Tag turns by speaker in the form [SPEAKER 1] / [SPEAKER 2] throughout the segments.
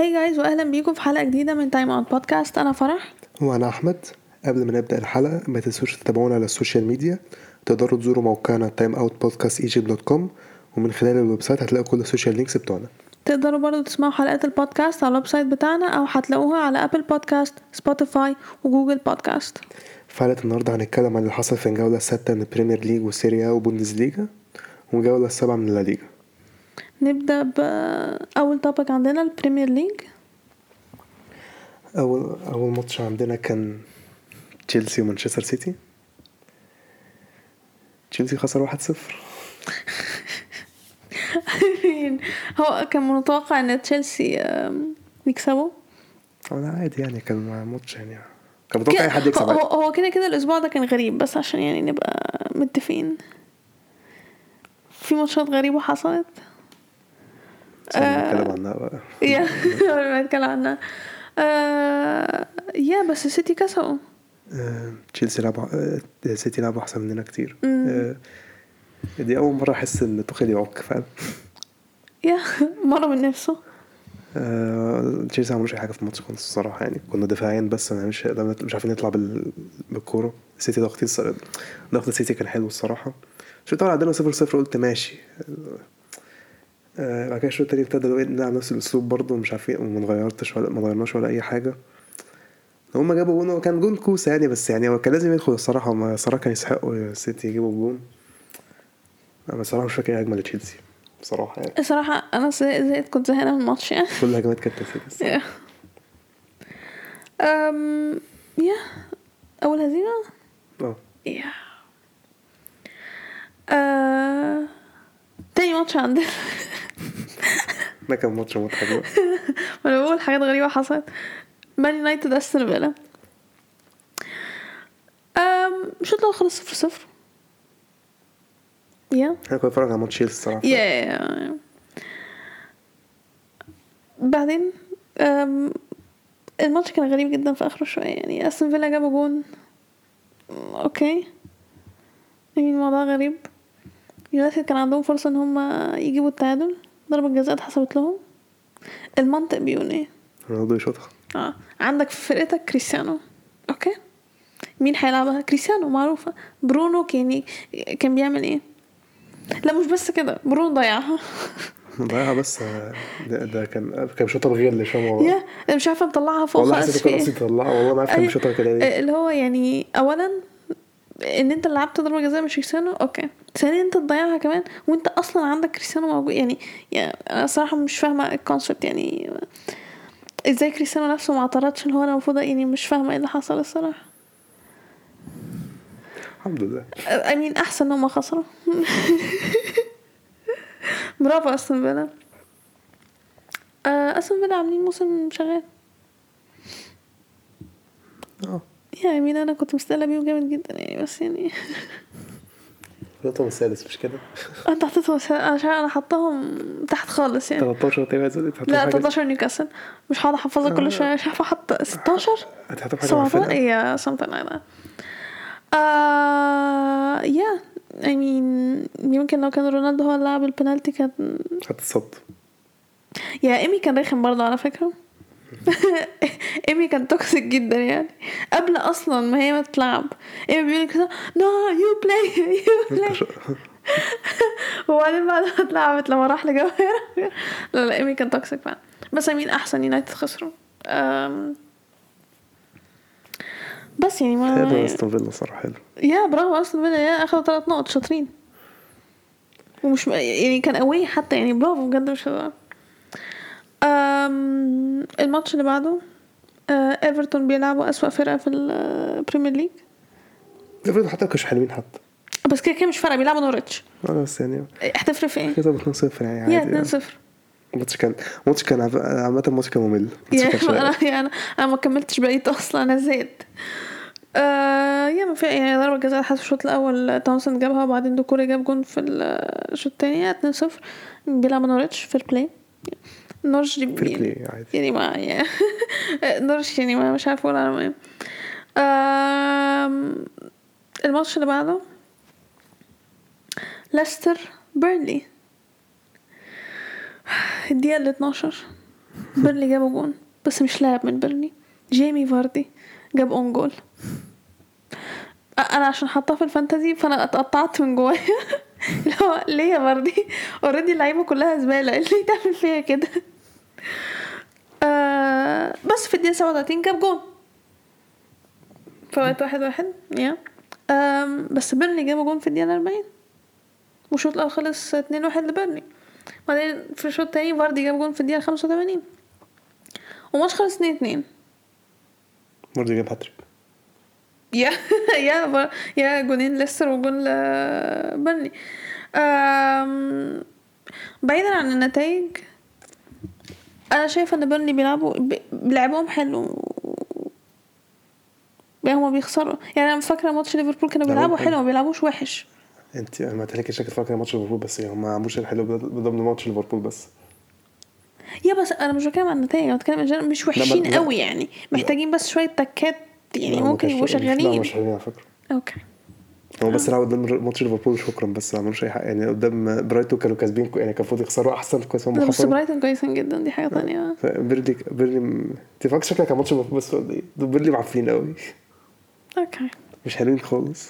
[SPEAKER 1] Hi guys واهلا بيكم في حلقة جديدة من Time Out Podcast أنا فرح.
[SPEAKER 2] وأنا أحمد. قبل ما نبدأ الحلقة ما تنسوش تتابعونا على ال social media. تقدروا تزوروا موقعنا timeoutpodcast.egypt.com ومن خلال ال website هتلاقوا كل ال social links بتوعنا.
[SPEAKER 1] تقدروا برضو تسمعوا حلقات البودكاست على ال website بتاعنا أو هتلاقوها على Apple Podcast Spotify و Google Podcast
[SPEAKER 2] في حلقة النهارده هنتكلم عن اللي حصل في الجولة السادسة من ال Premier League وال Serie A وبوندسليجا والجولة السابعة من الليجا
[SPEAKER 1] نبدأ باول topic عندنا ال Premier
[SPEAKER 2] League اول أول ماتش عندنا كان تشيلسي ومانشستر سيتي. تشيلسي خسر 1-0
[SPEAKER 1] هو كان متوقع إن تشيلسي يكسبوا؟
[SPEAKER 2] أنا عادي يعني كان ماتش يعني. كان متوقع أي حد يكسب
[SPEAKER 1] هو هو كده كده الأسبوع ده كان غريب بس عشان يعني نبقى متفقين. في ماتشات غريبة حصلت؟
[SPEAKER 2] نتكلم عنها بقى.
[SPEAKER 1] يا قبل ما نتكلم عنها. آه، يا بس السيتي كسبوا.
[SPEAKER 2] آه، تشيلسي آه، سيتي لعبوا أحسن مننا كتير. آه، دي أول مرة أحس إن توخيل يعك فاهم؟
[SPEAKER 1] يا مرة من نفسه.
[SPEAKER 2] آه، تشيلسي ما عملوش أي حاجة في الماتش خالص الصراحة يعني كنا دفاعيا بس ما مش مش عارفين نطلع بال... بالكورة. السيتي ضاغطين الص- ضغط السيتي كان حلو الصراحة. شفت طبعا عندنا 0 0 قلت ماشي. آه، بعد كده الشوط التاني ابتدى نلعب نفس الأسلوب برضه مش عارفين وما غيرتش ولا ما غيرناش ولا أي حاجة. هما جابوا جون هو كان جون كوسة يعني بس يعني هو كان لازم يدخل الصراحة هما الصراحه كان يستحقوا السيتي يجيبوا جون. أنا بصراحه مش فاكر هجمة لتشيلسي بصراحه يعني.
[SPEAKER 1] الصراحة أنا زهقت كنت زهقانة من الماتش يعني.
[SPEAKER 2] كل الهجمات كانت للسيتي الصراحة.
[SPEAKER 1] يا أول هزيمة؟
[SPEAKER 2] آه.
[SPEAKER 1] يا آه... تاني ماتش عندنا.
[SPEAKER 2] ده كان ماتش مضحك بقى
[SPEAKER 1] ما أنا بقول حاجات غريبة حصلت. مان يونايتد استون فيلا الشوط الأول خلص صفر صفر. يا
[SPEAKER 2] أنا كنت بتفرج على ماتش تشيلسي الصراحة.
[SPEAKER 1] يا بعدين الماتش كان غريب جدا في آخره شوية. يعني استون فيلا جابوا جون. okay يعني الموضوع غريب. يونايتد كان عندهم فرصة إن هم يجيبوا التعادل. ضربة جزاء اتحسبت لهم؟ المنطق بيقول إيه؟
[SPEAKER 2] رونالدو يشوطها.
[SPEAKER 1] آه. عندك في فرقتك كريستيانو. okay. مين هيلعبها كريستيانو معروفة. برونو كان كان بيعمل إيه؟ لا مش بس كده برونو ضيعها.
[SPEAKER 2] ضيعها بس آه، ده, ده كان كان بيشوطها بغل شوية هو
[SPEAKER 1] يا أنا مش عارفة مطلعها فوق
[SPEAKER 2] والله حسيت كان قصدي يطلعها والله ما عارف كان
[SPEAKER 1] أيوة.
[SPEAKER 2] بيشوطها كده ليه.
[SPEAKER 1] اللي هو يعني اولا ان انت لعبت ضربة جزاء مش كريستيانو؟ okay. ثانيا انت تضيعها كمان وانت أصلا عندك كريستيانو موجود. يعني, يعني أنا صراحة مش فاهمة ال concept يعني إزاي كريستيانو نفسه ما اعترضش اللي هو المفروض يعني مش فاهمة إيه اللي حصل الصراحة.
[SPEAKER 2] الحمد لله.
[SPEAKER 1] امين احسن ان هم خسروا. برافو استون فيلا استون فيلا عاملين موسم شغال.
[SPEAKER 2] آه.
[SPEAKER 1] يا امين أنا كنت مستقله بيهم جامد جدا يعني بس يعني
[SPEAKER 2] شوطهم السادس مش كده؟
[SPEAKER 1] انت حطيتهم س- عشان أنا حطاهم تحت خالص يعني.
[SPEAKER 2] 13 تقريبا
[SPEAKER 1] لا
[SPEAKER 2] حاجة-
[SPEAKER 1] 13 نيوكاسل. مش هقعد احفظها كل شوية مش عارفة أحط 16
[SPEAKER 2] هتحط حاجة مع
[SPEAKER 1] 17
[SPEAKER 2] الفرقة؟
[SPEAKER 1] yeah something like that. آه yeah I mean يمكن لو كان رونالدو هو اللي لعب البنالتي كان
[SPEAKER 2] هتتصد.
[SPEAKER 1] يا إيمي كان رخم برضه على فكرة. ايمي كان toxic جدا يعني. قبل أصلا ما هي ما تلعب. ايمي بيقول كده no you play you play وبعدين بعد ما اتلعبت لما راح لجماهير لا لا ايمي كان toxic فعلا. بس مين أحسن يونايتد خسروا. بس يعني
[SPEAKER 2] حلو
[SPEAKER 1] ما
[SPEAKER 2] أستون فيلا صراحة حلو.
[SPEAKER 1] يا برافو أصلا فيلا يا اخدوا ثلاث نقط شاطرين. ومش يعني كان قوي حتى يعني برافو بجد مش هزار أم، الماتش اللي بعده آه، إيفرتون بيلعبوا أسوأ فرقة في ال Premier League
[SPEAKER 2] افرض حتى ما كانوش حلوين حتى.
[SPEAKER 1] بس كده كده مش فارقة بيلعبوا نوريتش.
[SPEAKER 2] آه بس يعني
[SPEAKER 1] هتفرق في إيه؟
[SPEAKER 2] كده 2 0 يعني
[SPEAKER 1] yeah
[SPEAKER 2] عادي
[SPEAKER 1] 2
[SPEAKER 2] يعني.
[SPEAKER 1] 0
[SPEAKER 2] الماتش كان الماتش كان عامة الماتش كان ممل. yeah شغال.
[SPEAKER 1] أنا yeah ما كملتش بقيت أصلا أنا زهقت. آه yeah ما في يعني ضربة جزاء حسب الشوط الأول تاونسند جابها وبعدين دوكوري جاب جون في الشوط التاني 2 0 بيلعب نوريتش fair
[SPEAKER 2] play نوريتش عادي
[SPEAKER 1] يعني ما يعني نوريتش يعني ما مش عارفه ما آم، الماتش اللي بعده ليستر بيرنلي الدقيقة ال 12 بيرنلي جابوا جون بس مش لاعب من بيرنلي جيمي فاردي جاب own goal أنا عشان حاطاه في ال Fantasy فانا اتقطعت من جوايا اللي هو ليه يا فاردي already اللعيبه كلها زباله اللي تعمل فيها كده آه بس في الدقيقة 37 جاب جون. فبقت واحد واحد yeah. آم، بس بيرنلي جابوا جون في الدقيقة 40 والشوط الأول خلص 2 1 لبيرنلي بعدين في الشوط التاني فاردي جاب جون في الدقيقة 85 وماتش خلص 2 2
[SPEAKER 2] برضه جاب هاتريك.
[SPEAKER 1] yeah yeah yeah جونين ليستر وجون لبيرنلي آم، بعيدا عن النتائج أنا شايفة إن بيرنلي بيلعبوا ب- لعبهم حلو. يعني هما بيخسروا. يعني أنا فاكرة ماتش ليفربول كانوا بيلعبوا
[SPEAKER 2] حلو.
[SPEAKER 1] ما بيلعبوش وحش.
[SPEAKER 2] أنت ما تلاقيش شكل فاكر ماتش ليفربول بس يعني هم ما عملوش الحلو ضمن ماتش ليفربول بس.
[SPEAKER 1] yeah بس أنا مش بتكلم عن النتائج أنا بتكلم عن مش وحشين
[SPEAKER 2] لا.
[SPEAKER 1] قوي يعني. محتاجين بس شوية تكات يعني
[SPEAKER 2] لا،
[SPEAKER 1] ممكن يبقوا
[SPEAKER 2] لا
[SPEAKER 1] شغالين.
[SPEAKER 2] مش حلوين على فكرة.
[SPEAKER 1] okay.
[SPEAKER 2] هو بس لعبوا قدام ماتش ليفربول شكرا بس ما عملوش أي حاجة. يعني قدام برايتون كانوا كاسبين يعني كان المفروض يخسروا أحسن كويس هم
[SPEAKER 1] بس برايتون كويسين جدا دي حاجة تانية.
[SPEAKER 2] بيرنلي بيرنلي فاكر شكلك كان ماتش ليفربول بس بيرنلي معفنين قوي
[SPEAKER 1] okay.
[SPEAKER 2] مش حلوين خالص.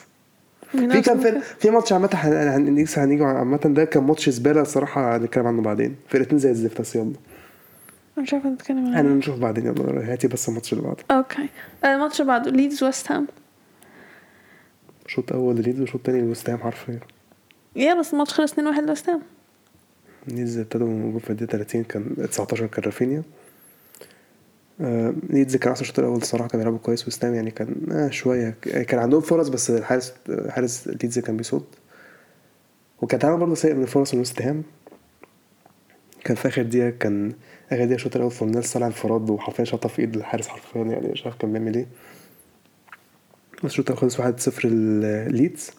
[SPEAKER 2] في كان في في ماتش عامة هن- هن- لسه هنيجي عامة ده كان ماتش زبالة الصراحة هنتكلم عنه بعدين. فرقتين زي الزفت بس يلا.
[SPEAKER 1] أنا مش عارفة نتكلم عن
[SPEAKER 2] إحنا
[SPEAKER 1] إيه.
[SPEAKER 2] نشوف بعدين يلا. هاتي بس الماتش اللي بعده.
[SPEAKER 1] okay. الماتش اللي بعده ليدز ويست هام
[SPEAKER 2] شوط أول ليدز وشوط تاني لوست هام حرفيا.
[SPEAKER 1] yeah بس الماتش خلص 2-1 لويست هام.
[SPEAKER 2] ليدز ابتدوا من جول في الدقيقة 30 كان 19 كان رافينيا. آه، ليدز كان أحسن الشوط الأول الصراحة كان بيلعبوا كويس وست هام يعني كان آه شوية كان عندهم فرص بس الحارس حارس ليدز كان بيصد. وكان تعامل برضه سيء من الفرص من وست هام. كان في آخر دقيقة كان آخر دقيقة الشوط الأول فورنالس طلع انفراد وحرفيا شاطها في إيد الحارس حرفيا يعني مش عارف كان بيعمل إيه. الشوط الأول خلص 1-0 لليدز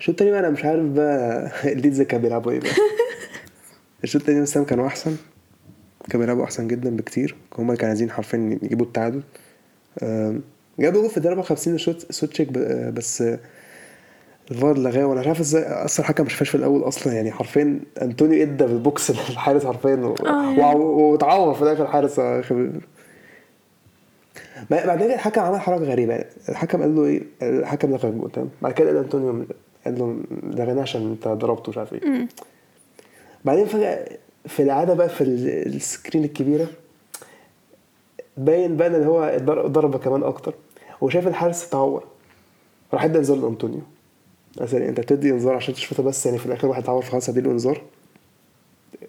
[SPEAKER 2] الشوط التاني بقى؟ أنا مش عارف بقى. الليدز كانوا بيلعبوا إيه بقى؟ الشوط التاني هام كانوا أحسن؟ كانوا بيلعبوا أحسن جدا بكتير. هما كانوا عايزين حرفيا يجيبوا التعادل. جابوا جول في الدقيقة 54 لشوت سوتشيك ب- آه، بس الفار لغاه وأنا مش عارف إزاي أصلا الحكم ما شافش في الأول أصلا. يعني حرفيا أنطونيو إدى بالبوكس للحارس حرفيا.
[SPEAKER 1] آه، يعني.
[SPEAKER 2] واتعور في الآخر الحارس. آه، بعدين الحكم عمل حركة غريبة. الحكم قال له إيه؟ الحكم لغى الجول تمام بعد كده قال انطونيو قال له لغيناه عشان انت ضربته مش عارف إيه. بعدين فجأة في العادة بقى في ال- السكرين الكبيرة باين بقى إن هو ضربه كمان أكتر. وشايف الحارس اتعور. راح ادى انذار لأنطونيو. مثلا أنت بتدي انذار عشان تشوفها؟ بس يعني في الآخر واحد اتعور فخلاص هديله انذار.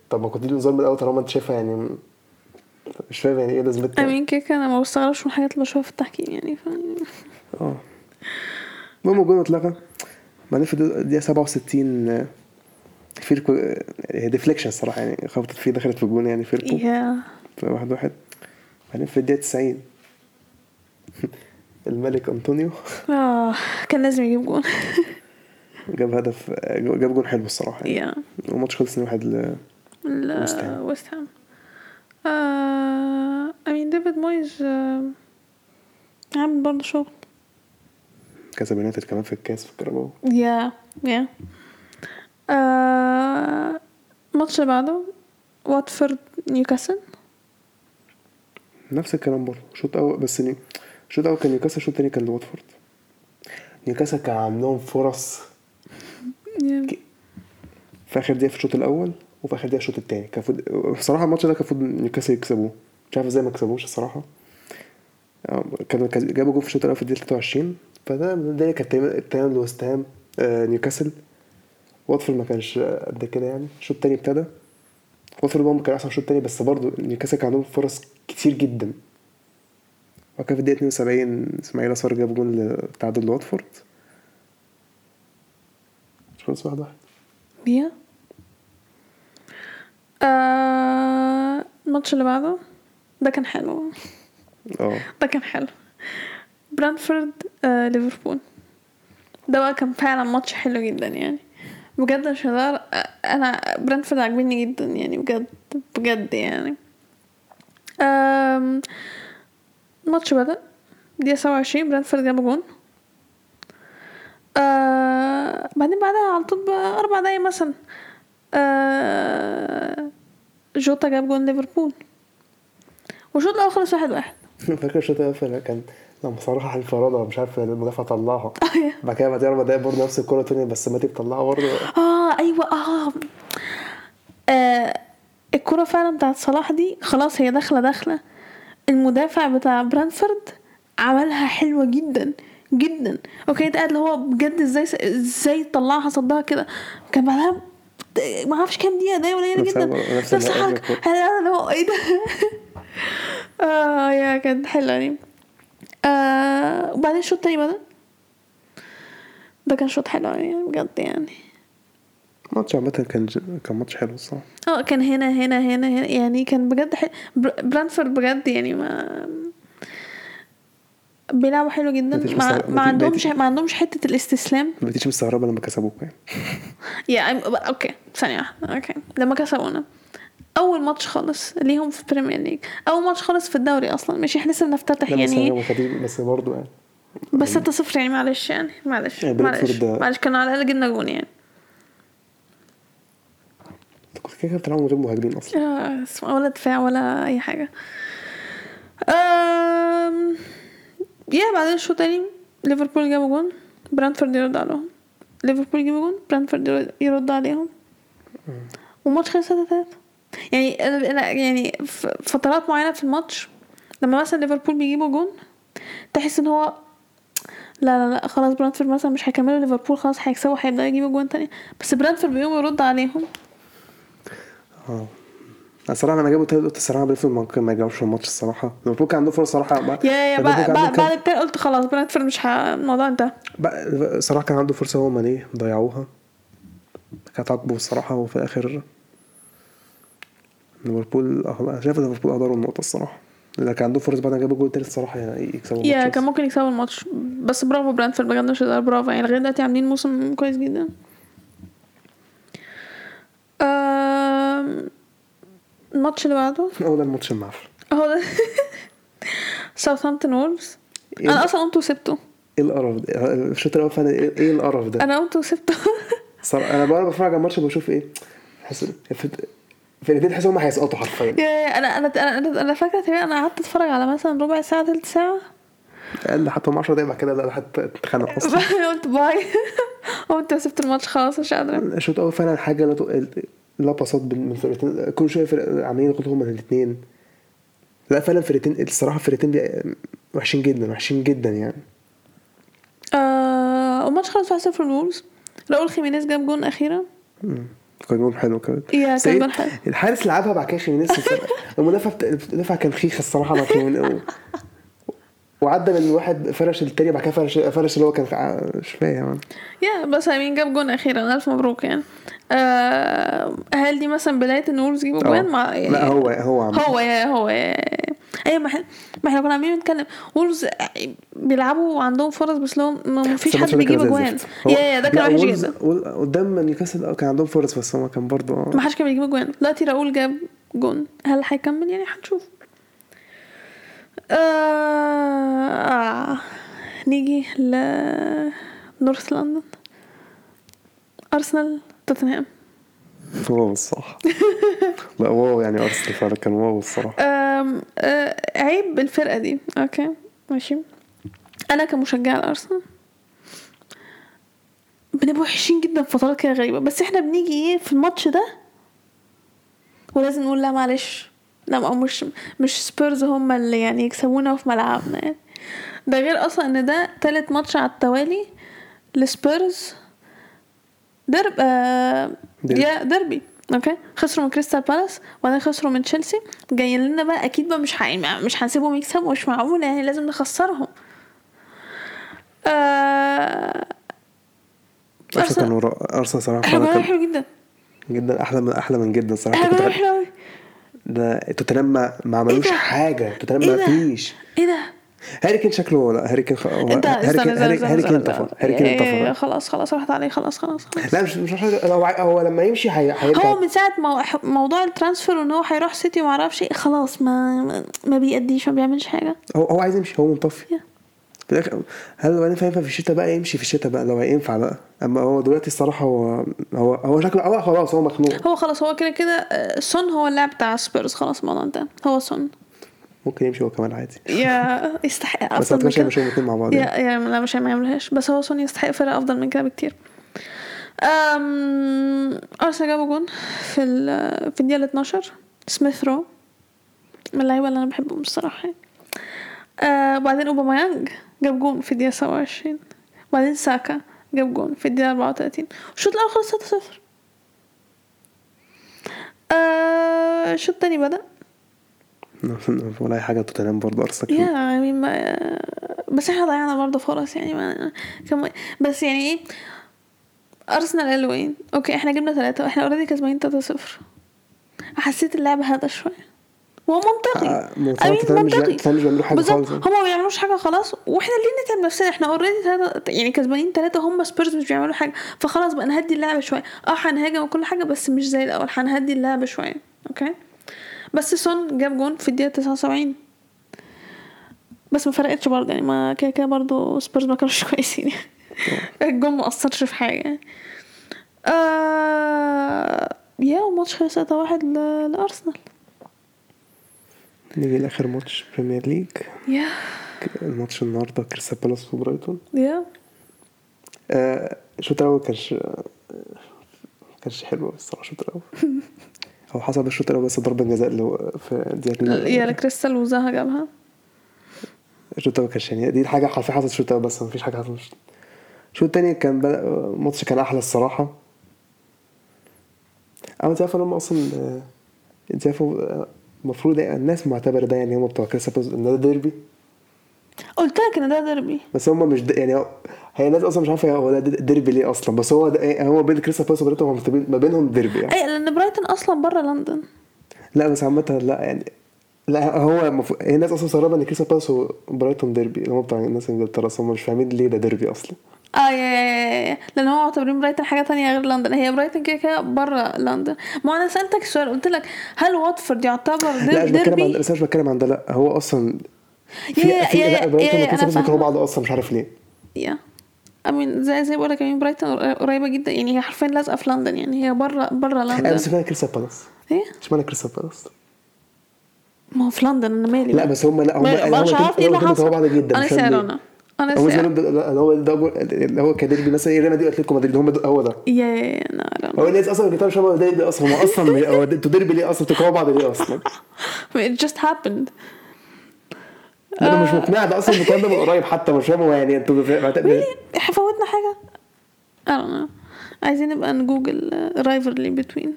[SPEAKER 2] طب ما كنت تديله انذار من الأول طالما أنت شايفها يعني مش فاهم يعني إيه لازمتها
[SPEAKER 1] أمين كيكه أنا ما بستغربش من الحاجات اللي بشوفها في التحكيم يعني ف...
[SPEAKER 2] آه. المهم الجون اتلغى بعدين في الدقيقة 67 آه، فيربو هي deflection الصراحة يعني خبطت فيه دخلت في الجون يعني
[SPEAKER 1] فيربو
[SPEAKER 2] في واحد واحد. بعدين في الدقيقة 90 الملك أنطونيو.
[SPEAKER 1] آه كان لازم يجيب جون.
[SPEAKER 2] جاب هدف آه، جاب جون حلو الصراحة يعني.
[SPEAKER 1] yeah.
[SPEAKER 2] والماتش خلص 2-1 ل- ويست هام.
[SPEAKER 1] آه امين ديفيد مويز آه، عامل برضه شغل.
[SPEAKER 2] كسب يونايتد كمان في الكاس في الكاراباو.
[SPEAKER 1] yeah yeah آه، الماتش اللي بعده واتفورد نيوكاسل.
[SPEAKER 2] نفس الكلام برضه. شوط أول بس ني- الشوط الأول كان نيوكاسل الشوط التاني كان لواتفورد نيوكاسل كان عندهم فرص.
[SPEAKER 1] yeah.
[SPEAKER 2] في آخر دقيقة في الشوط الأول وفي آخر دقيقة الشوط الثاني كان المفروض بصراحة الماتش ده كان المفروض نيوكاسل يكسبوه. مش عارف إزاي ما كسبوش الصراحة. آه، كانوا كان- جابوا جول في الشوط الأول في الدقيقة 23 فده الدنيا كانت تمام لوست هام آه، نيوكاسل. واتفورد ما كانش قد كده يعني. الشوط الثاني ابتدى. واتفورد هم كان أحسن الشوط الثاني بس برضه نيوكاسل كان عندهم فرص كتير جدا. وكان في الدقيقة 72 إسماعيلا سار جاب جول التعادل لواتفورد. خلص واحد واحد.
[SPEAKER 1] يا آه، الماتش اللي بعده ده كان حلو.
[SPEAKER 2] آه
[SPEAKER 1] ده كان حلو. برينتفورد آه، ليفربول. ده بقى كان فعلا ماتش حلو جدا يعني. بجد مش هزار آه، أنا برينتفورد عاجبني جدا يعني بجد بجد يعني. الماتش بدأ. دقيقة سبعة وعشرين برينتفورد جاب جون. آه بعدين بعدها على طول أربع دقايق مثلا. آه جوتا جاب جون ليفربول. والشوط الأول خلص واحد واحد.
[SPEAKER 2] فاكر الشوط الأول كان لما صراحة انفراد ده مش عارف المدافع طلعها
[SPEAKER 1] أيوة.
[SPEAKER 2] بعد كده بعد أربع دقايق برضه نفس الكورة تاني بس ماتيب طلعها برضه.
[SPEAKER 1] آه أيوه آه, آه الكرة فعلا بتاعت صلاح دي خلاص هي داخلة داخلة. المدافع بتاع برينتفورد عملها حلوة جدا جدا. okay أنت قاعد اللي هو بجد إزاي إزاي طلعها صدها كده؟ كان بعدها ما أعرفش كام دقيقة ده قليلة
[SPEAKER 2] نفس
[SPEAKER 1] جدا.
[SPEAKER 2] نفس بالظبط.
[SPEAKER 1] أنا هو إيه ده؟ آه يا كانت حلوة يعني آه وبعدين الشوط التاني بدأ ده كان شوط حلو يعني بجد يعني.
[SPEAKER 2] الماتش عامة كان ج- كان ماتش حلو الصراحة.
[SPEAKER 1] آه كان هنا هنا هنا هنا. يعني كان بجد حلو. برانفورد بجد يعني ما بيلعبوا حلو جدا. ما, ما عندهمش ما عندهمش حتة الاستسلام.
[SPEAKER 2] ما بقيتش مستغربة لما كسبوك يعني.
[SPEAKER 1] yeah أوكي ثانية واحدة. أوكي لما كسبونا. أول ماتش خالص ليهم في Premier League أول ماتش خالص في الدوري أصلا. مش إحنا لسه بنفتتح يعني.
[SPEAKER 2] بس برضه يعني.
[SPEAKER 1] بس 6 0 يعني معلش يعني. معلش
[SPEAKER 2] يعني
[SPEAKER 1] معلش. معلش كانوا على الأقل جبنا جون يعني.
[SPEAKER 2] كنت كده بتلعبوا من غير مهاجمين أصلا.
[SPEAKER 1] آه، ولا دفاع ولا أي حاجة. أم... yeah بعدين الشوط التاني ليفربول جابوا جون Brentford يرد عليهم ليفربول يجيبوا جون Brentford يرد- عليهم والماتش خلص 3 3 يعني أنا يعني فترات معينة في الماتش لما مثلا ليفربول بيجيبوا جون تحس إن هو لا لا لا خلاص Brentford مثلا مش هيكملوا ليفربول خلاص هيكسبوا هيبدأوا يجيبوا جون تاني. بس Brentford بيقوم يرد عليهم.
[SPEAKER 2] آه. الصراحة لما جابوا تالت قلت الصراحة Brentford ممكن ما يجاوبش الماتش الصراحة. ليفربول كان عنده فرص صراحة. بعد-
[SPEAKER 1] yeah
[SPEAKER 2] yeah
[SPEAKER 1] بعد
[SPEAKER 2] كان
[SPEAKER 1] التاني قلت خلاص برانتفورد مش. الموضوع انتهى.
[SPEAKER 2] الصراحة كان عنده فرصة هو ماني ضيعوها. كانت عاقبه الصراحة وفي الآخر ليفربول أه- شايف ليفربول أهدروا النقطة الصراحة. لأن كان عنده فرص بعد ما جابوا جول تالت الصراحة يعني يكسبوا
[SPEAKER 1] يا
[SPEAKER 2] الماتش.
[SPEAKER 1] كان
[SPEAKER 2] بس.
[SPEAKER 1] ممكن يكسبوا الماتش. بس برافو برانتفورد بجد مش برافو. يعني لغاية دلوقتي عاملين موسم كويس جدا. آم، الماتش اللي بعده؟
[SPEAKER 2] هو ده الماتش المعفن
[SPEAKER 1] هو ده. ساوثهامبتون وولفز
[SPEAKER 2] أنا؟
[SPEAKER 1] أصلا قمت وسبته.
[SPEAKER 2] إيه القرف ده؟ الشوط الأول فعلا إيه إيه القرف ده؟
[SPEAKER 1] أنا قمت وسبته.
[SPEAKER 2] أنا بقى بتفرج على الماتش بشوف إيه. حس فرقتين تحس هم هيسقطوا حرفيا.
[SPEAKER 1] يا- يا- أنا أنا أنا أنا, فاكرة تقريبا أنا قعدت أتفرج على مثلا ربع ساعة تلت ساعة.
[SPEAKER 2] أقل حتى هم 10 دقايق بعد كده لا حتى اتخانق أصلا.
[SPEAKER 1] قلت bye. قمت وسبت الماتش خلاص مش قادرة.
[SPEAKER 2] الشوط الأول فعلا حاجة لا لا باصات من فرقتين. كل شوية فرق عاملين يغلطوا هما الاثنين لا فعلا فرقتين الصراحة فرقتين وحشين جدا وحشين جدا يعني.
[SPEAKER 1] آه والماتش خلص 1-0 للولفز راؤول خيمينيز جاب جون
[SPEAKER 2] أخيرا. كان جول حلو كمان.
[SPEAKER 1] يا كان جول حلو.
[SPEAKER 2] الحارس لعبها بعد كده خيمينيز المدافع كان خيخ الصراحة مع وعدى من واحد فرش التاني بعد كده فرش فرش اللي هو كان مش فاهم.
[SPEAKER 1] yeah بس مين جاب جون أخيرا. ألف مبروك يعني. آه هل دي مثلا بداية إن وولفز يجيبوا
[SPEAKER 2] آه.
[SPEAKER 1] جوان؟ مع يعني
[SPEAKER 2] لا هو هو عم.
[SPEAKER 1] هو yeah هو. yeah أيوه ما إحنا ما إحنا كنا عاملين نتكلم. وولفز بيلعبوا وعندهم فرص بس لو ما فيش حد بيجيب
[SPEAKER 2] زي
[SPEAKER 1] جوان.
[SPEAKER 2] الزفت. هو-
[SPEAKER 1] yeah yeah ده كان وحش جدا.
[SPEAKER 2] قدام نيوكاسل كان عندهم فرص بس هو كان برضه
[SPEAKER 1] ما حدش كان بيجيب جوان. دلوقتي راؤول جاب جون. هل هيكمل؟ يعني هنشوف. آه... نيجي ل North London. أرسنال توتنهام.
[SPEAKER 2] wow الصراحه لا wow يعني أرسنال فعلا كان wow الصراحة.
[SPEAKER 1] آم، آه، عيب الفرقة دي. أوكي ماشي. أنا كمشجع الأرسنال بنبقى وحشين جدا في فترات كده غريبة. بس إحنا بنيجي إيه في الماتش ده؟ ولازم نقول لا معلش. لا ما مش مش سبيرز هم اللي يعني يكسبونا في ملعبنا يعني. ده غير أصلا إن ده تالت ماتش على التوالي لسبيرز. درب آه. yeah derby. أوكي؟ خسروا من كريستال بالاس وبعدين خسروا من تشيلسي. جايين لنا بقى أكيد بقى مش حي... مش هنسيبهم يكسبوا مش معقول يعني لازم نخسرهم. آه...
[SPEAKER 2] أرسنال كان
[SPEAKER 1] أرسنال-
[SPEAKER 2] ورا أرسنال
[SPEAKER 1] صراحة
[SPEAKER 2] إحنا
[SPEAKER 1] حلو جدا.
[SPEAKER 2] جدا أحلى من أحلى من جدا
[SPEAKER 1] صراحة.
[SPEAKER 2] كنت
[SPEAKER 1] حلو
[SPEAKER 2] ده توتنهام ما عملوش
[SPEAKER 1] إيه؟
[SPEAKER 2] حاجة. توتنهام
[SPEAKER 1] إيه
[SPEAKER 2] ما؟ فيش.
[SPEAKER 1] إيه ده؟
[SPEAKER 2] هاري كين شكله لا هاري كين
[SPEAKER 1] انت
[SPEAKER 2] هاري كين
[SPEAKER 1] استنى.
[SPEAKER 2] هاري كين انطفى
[SPEAKER 1] خلاص خلاص راحت عليه خلاص خلاص خلاص.
[SPEAKER 2] لا مش مش هو هو لما يمشي هي- هيرجع.
[SPEAKER 1] هو من ساعة مو... موضوع ال transfer وإن هو هيروح سيتي وما أعرفش إيه خلاص ما ما بيأديش ما بيعملش حاجة.
[SPEAKER 2] هو هو عايز يمشي هو منطفي. هل هو ينفع ينفع في الشتاء بقى يمشي في الشتاء بقى لو هينفع بقى. أما هو دلوقتي الصراحة هو هو هو شكله هو خلاص هو مخنوق.
[SPEAKER 1] هو خلاص هو كده كده آه، سون هو اللاعب بتاع سبيرز. خلاص الموضوع انتهى. هو سون.
[SPEAKER 2] ممكن يمشي هو كمان عادي.
[SPEAKER 1] yeah يستحق
[SPEAKER 2] بس اتمنى يمشوا الاثنين مع بعض.
[SPEAKER 1] yeah
[SPEAKER 2] يعني.
[SPEAKER 1] yeah لا مش ما يعملهاش بس هو سون يستحق فرقة أفضل من كده بكتير. أم... أرسنال جابوا جون في ال... في الدقيقة 12 سميث رو. من اللعيبة اللي أنا بحبهم الصراحة. يعني. آه وبعدين أوباميانج. جاب جون في الدقيقة 27 وبعدين ساكا جاب جون في الدقيقة 34 الشوط الأول خلص 3 0 آه الشوط التاني بدأ.
[SPEAKER 2] ولا أي حاجة توتنهام برضه
[SPEAKER 1] أرسنال
[SPEAKER 2] yeah.
[SPEAKER 1] يعني ما بس إحنا ضيعنا برضه فرص يعني ما كم... بس يعني إيه؟ أرسنال قالوا وين أوكي إحنا جبنا ثلاثة وإحنا already كسبانين 3 0 حسيت اللعب هدا شوية. وهو منطقي.
[SPEAKER 2] آه، مش
[SPEAKER 1] منطقي.
[SPEAKER 2] مش بيعملوا حاجة
[SPEAKER 1] بالظبط.
[SPEAKER 2] خالص
[SPEAKER 1] هما ما بيعملوش حاجة خلاص وإحنا ليه نتعب نفسنا؟ إحنا already ثلاثة يعني كسبانين ثلاثة هما سبيرز مش بيعملوا حاجة. فخلاص بقى نهدي اللعبة شوية. آه هنهاجم وكل حاجة بس مش زي الأول. هنهدي اللعبة شوية. أوكي بس سون جاب جون في الدقيقة 79 بس ما فرقتش برضه يعني ما كده كده برضه سبيرز ما كانوش كويسين. الجون ما أثرش في حاجة. يعني آه yeah وماتش خلص 3 واحد ل- لأرسنال.
[SPEAKER 2] نيجي لآخر ماتش Premier League
[SPEAKER 1] yeah
[SPEAKER 2] الماتش النهارده كريستال بالاس وبرايتون.
[SPEAKER 1] yeah
[SPEAKER 2] آه، الشوط الأول كانش آه، كانش حلو الصراحة الشوط الأول. هو حسب الشوط الأول بس ضربة جزاء اللي هو في دقيقه
[SPEAKER 1] yeah لكريستال وزاها جابها.
[SPEAKER 2] الشوط الأول كانش يعني دي الحاجة حرفيا حصلت الشوط الأول بس مفيش حاجة حصلت. الشوط- التاني كان بدأ الماتش كان أحلى الصراحة. أما انت عارف ان هم أصلا انت عارف آه، المفروض يعني الناس معتبرة ده يعني هم بتوع كريستال بالاس إن ده ديربي.
[SPEAKER 1] قلت لك إن ده ديربي.
[SPEAKER 2] بس هم مش د... يعني هي الناس أصلا مش عارفة هو ده ديربي ليه أصلا. بس هو ده هو بين كريستال بالاس وبرايتون ما بينهم ديربي يعني.
[SPEAKER 1] أي لأن برايتون أصلا بره لندن.
[SPEAKER 2] لا بس عامة لا يعني لا هو مف... هي الناس أصلا مستغربه إن كريستال بالاس وبرايتون ديربي اللي هم بتاع الناس إنجلترا أصلا مش فاهمين ليه ده ديربي
[SPEAKER 1] أصلا. آه yeah yeah yeah لأن هو معتبرين برايتون حاجة تانية غير لندن. هي برايتون كده كده بره لندن. ما أنا سألتك السؤال قلت لك هل واتفورد يعتبر
[SPEAKER 2] لا
[SPEAKER 1] دير
[SPEAKER 2] مش بتكلم عن
[SPEAKER 1] ديربي؟
[SPEAKER 2] بس مش بتكلم عن ده لا. هو أصلا في
[SPEAKER 1] يا-
[SPEAKER 2] في
[SPEAKER 1] يا-
[SPEAKER 2] لا
[SPEAKER 1] يا- يا-
[SPEAKER 2] وكريستال
[SPEAKER 1] أنا
[SPEAKER 2] بالاس بيكرهوا. بعض أصلا مش عارف ليه.
[SPEAKER 1] Yeah. I mean زي زي بقول لك I mean برايتون قريبة جدا. يعني هي حرفيا لازقة في لندن. يعني هي بره بره
[SPEAKER 2] أنا
[SPEAKER 1] لندن.
[SPEAKER 2] بس اشمعنى كريستال بالاس.
[SPEAKER 1] إيه؟
[SPEAKER 2] اشمعنى كريستال بالاس.
[SPEAKER 1] ما هو في لندن أنا مالي
[SPEAKER 2] لا بس هم لا هم
[SPEAKER 1] مش عارف إيه اللي حصل.
[SPEAKER 2] أنا.
[SPEAKER 1] سيرانا أنا
[SPEAKER 2] هو ده- لا، هو ده اللي هو كديربي مثلا ريال مدريد واتلتيكو مدريد هم هو ده.
[SPEAKER 1] يا لا
[SPEAKER 2] هو الناس أصلا بيتكلموا شبه ديربي أصلا هم أصلا هو أنتوا ديربي ليه أصلا؟ بتكرهوا بعض ليه أصلا؟
[SPEAKER 1] It just happened.
[SPEAKER 2] أنا مش مقنع ده أصلا الكلام ده من قريب حتى مش فاهم هو يعني أنتوا
[SPEAKER 1] إحنا فوتنا حاجة؟ I don't know. عايزين نبقى نجوجل رايفرلي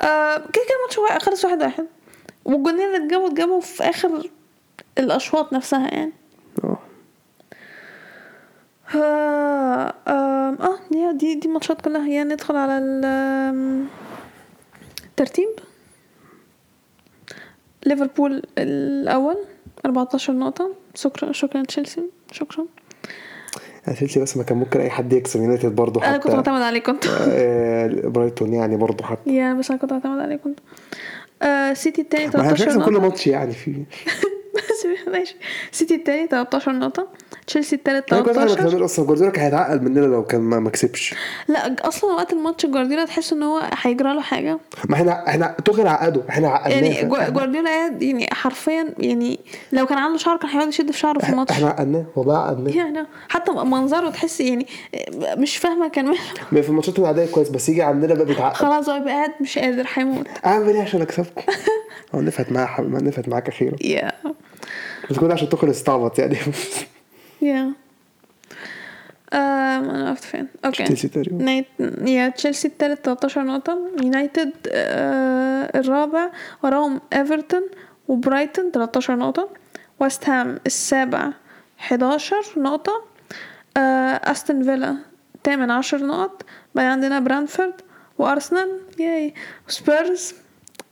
[SPEAKER 1] آه، كده كده الماتش خلص واحد واحد. والجونين اللي اتجابوا اتجابوا في آخر الأشواط نفسها يعني. آه آه يا دي دي الماتشات كلها. يعني ندخل على الترتيب ليفربول الأول 14 نقطة. شكرا شكرا تشيلسي. شكرا.
[SPEAKER 2] تشيلسي بس ما كان ممكن أي حد يكسب. يونايتد برضه حتى
[SPEAKER 1] أنا كنت معتمد عليه كنت
[SPEAKER 2] آه، برايتون يعني برضه حتى.
[SPEAKER 1] يا بس أنا كنت معتمد عليه كنت آه سيتي التاني
[SPEAKER 2] ما إحنا مش
[SPEAKER 1] 13
[SPEAKER 2] هنكسب كل ماتش يعني. في
[SPEAKER 1] ماشي. سيتي التاني 13 نقطة. تشيلسي التالت
[SPEAKER 2] ما
[SPEAKER 1] 13
[SPEAKER 2] كسبناش أصلا جوارديولا كان هيتعقد مننا لو كان ما كسبش
[SPEAKER 1] لا أصلا وقت الماتش جوارديولا تحس إن هو هيجرى له حاجة.
[SPEAKER 2] ما إحنا إحنا توخيل عقده إحنا عقدناه.
[SPEAKER 1] يعني جوارديولا قاعد يعني حرفيا يعني لو كان عنده شعر كان هيقعد يشد في شعره في الماتش.
[SPEAKER 2] إحنا عقدناه والله عقدناه.
[SPEAKER 1] يعني حتى منظره تحس يعني مش فاهمة كان
[SPEAKER 2] في الماتشات العادية كويس بس يجي عندنا بقى بيتعقد.
[SPEAKER 1] خلاص هو يبقى قاعد مش قادر هيموت.
[SPEAKER 2] أعمل إيه عشان أكسبكم؟ هو نفعت معاك نفعت معاك أخيرا
[SPEAKER 1] yeah
[SPEAKER 2] بس كنت عشان توخيل استعبط يعني.
[SPEAKER 1] Yeah um، أنا وقفت فين. Okay
[SPEAKER 2] تشيلسي تقريبا.
[SPEAKER 1] نايت yeah تشيلسي التالت 13 نقطة. يونايتد آه الرابع. وراهم ايفرتون وبرايتون 13 نقطة. ويست هام السابع 11 نقطة. آه استون فيلا تامن 10 نقط. بعدين عندنا برانفورد وأرسنال yay. وسبيرز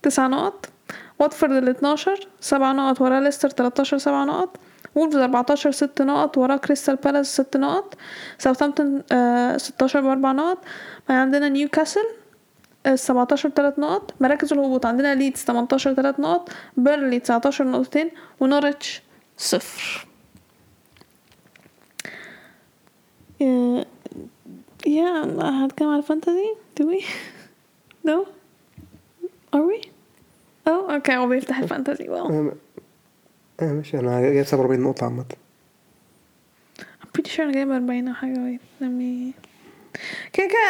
[SPEAKER 1] 9 نقط. واتفورد ال 12 سبع نقط ورا ليستر 13 سبع نقط وولفز 14 ست نقط ورا كريستال بالاس ست نقط ساوثامبتون آه 16 باربع نقط. يعني عندنا نيوكاسل آه، 17 3 نقط. مراكز الهبوط عندنا ليدز 18 3 نقط بيرلي 19 نقطتين ونورتش صفر. آه، yeah, هتكلم على ال fantasy do we? No? Are we? Oh okay هو بيفتح ال fantasy
[SPEAKER 2] wow آه آه ماشي. أنا جايب 47 نقطة عامة.
[SPEAKER 1] I'm pretty sure أنا جايبه 40 أو حاجة. Me كده كده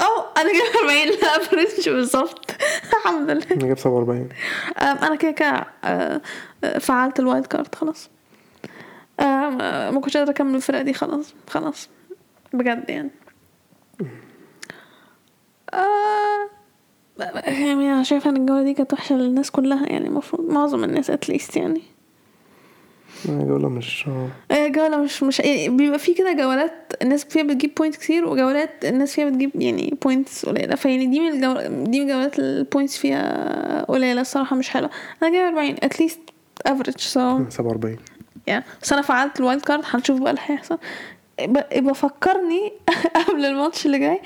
[SPEAKER 1] آه أنا جايبه 40 ال average بالظبط؟ الحمد لله.
[SPEAKER 2] أنا جايب 47
[SPEAKER 1] Um، أنا كده كده أه، أه، فعلت ال wild card خلاص. Um، أه، ما كنتش قادرة أكمل الفرقة دي خلاص خلاص. بجد يعني. يعني أنا شايفة إن الجولة دي كانت وحشة للناس كلها يعني المفروض معظم الناس at least يعني.
[SPEAKER 2] أنا جولة مش
[SPEAKER 1] آه، جولة مش مش يعني بيبقى في كده جولات الناس فيها بتجيب point كتير وجولات الناس فيها بتجيب يعني points قليلة. فيعني دي من الجو... دي من الجولات ال points فيها قليلة الصراحة مش حلوة. أنا جايبة 40 at least average so
[SPEAKER 2] 47
[SPEAKER 1] يعني بس أنا فعلت ال wild card هنشوف بقى اللي هيحصل. ب- يبقى فكرني قبل الماتش اللي جاي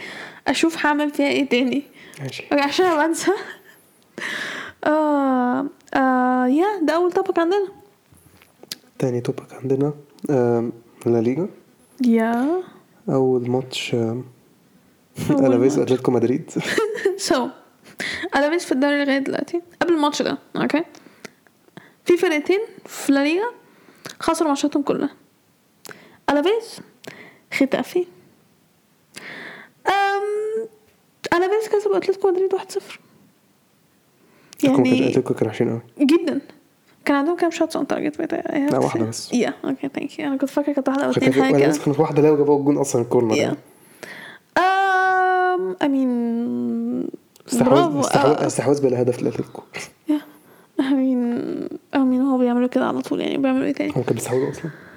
[SPEAKER 1] أشوف هعمل فيها إيه تاني.
[SPEAKER 2] ماشي.
[SPEAKER 1] عشان أنا بنسى. آه آه yeah ده أول topic عندنا.
[SPEAKER 2] تاني topic عندنا لا ليجا.
[SPEAKER 1] Yeah.
[SPEAKER 2] أول ماتش الافيز
[SPEAKER 1] ماتش.
[SPEAKER 2] أتلتيكو مدريد.
[SPEAKER 1] So ألافيس في الدوري لغاية دلوقتي. قبل الماتش ده okay في فرقتين في لا ليغا خسروا ماتشاتهم كلها. ألافيس خيتافي. ألافيس كسب أتلتيكو مدريد 1-0
[SPEAKER 2] يعني اتلتيكو كانوا وحشين قوي
[SPEAKER 1] جدا. كان عندهم كام shots on target
[SPEAKER 2] لا، واحدة بس.
[SPEAKER 1] Yeah okay thank you أنا كنت فاكرة كانت واحدة أو اتنين
[SPEAKER 2] حاجة
[SPEAKER 1] كده.
[SPEAKER 2] كانت واحدة لو جابوا الجون أصلا الكورنر. يعني.
[SPEAKER 1] Um, I mean
[SPEAKER 2] استحواذ
[SPEAKER 1] برافو.
[SPEAKER 2] استحواذ بلا هدف لاتلتيكو
[SPEAKER 1] mean I mean هو بيعملوا كده على طول يعني بيعملوا إيه تاني؟
[SPEAKER 2] هم كانوا بيستحوذوا أصلا. هو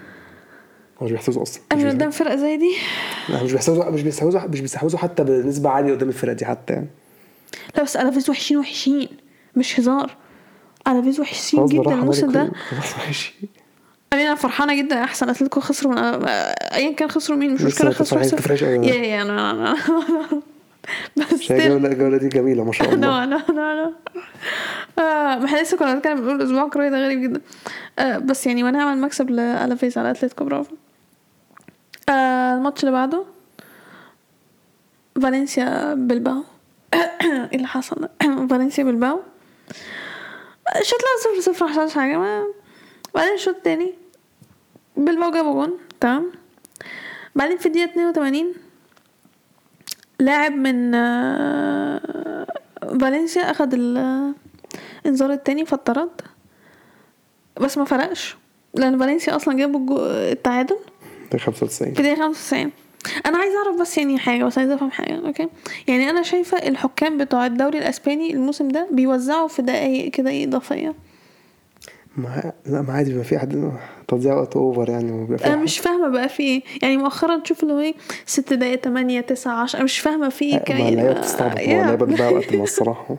[SPEAKER 2] مش بيحتفظوا
[SPEAKER 1] أصلا.
[SPEAKER 2] مش بيستحوذوا.
[SPEAKER 1] قدام فرقة زي دي؟
[SPEAKER 2] لا مش بيستحوذوا مش بيستحوذوا مش بيستحوذوا حتى بنسبة عالية قدام الفرقة دي حتى يعني.
[SPEAKER 1] لا بس ألافيز وحشين وحشين. مش هزار. ألافيز وحشين جدا. الموسم ده mean أنا فرحانة جدا. أحسن أتلتيكو خسروا من أيا كان خسروا مين؟ مش
[SPEAKER 2] أنت
[SPEAKER 1] خسروا
[SPEAKER 2] فرحش أوي.
[SPEAKER 1] Yeah yeah أنا أنا بس
[SPEAKER 2] الجولة دي جميلة ما شاء الله.
[SPEAKER 1] No no آه، ما إحنا لسه كنا بنتكلم بنقول الأسبوع الكروي ده غريب جدا. آه بس يعني ونعمل مكسب لألافيز على أتلتيكو برافو. آه الماتش اللي بعده. فالنسيا بلباو. إيه اللي حصل؟ فالنسيا بلباو. الشوط الأول صفر صفر ما حصلش حاجة. ما بعدين الشوط التاني بلباو جابوا جون تمام. بعدين في الدقيقة 82 لاعب من آه، فالنسيا اخد الانذار التاني فاتطرد بس ما فرقش لأن فالنسيا أصلا جابوا التعادل.
[SPEAKER 2] ده 95
[SPEAKER 1] في الدقيقة 95 أنا عايزة أعرف بس يعني حاجة بس عايزة أفهم حاجة okay؟ يعني أنا شايفة الحكام بتوع الدوري الإسباني الموسم ده بيوزعوا في دقايق كده إيه إضافية.
[SPEAKER 2] ما لا ما عادي بيبقى في حد تضييع وقت اوفر يعني وبيبقى أنا
[SPEAKER 1] مش فاهمة بقى في إيه. يعني مؤخرا تشوف اللي هو إيه ست دقايق تمانية تسعة عشرة أنا مش فاهمة في إيه
[SPEAKER 2] ما اللعيبه بتستعبط اللعيبه بتضيع وقت مع الصراحه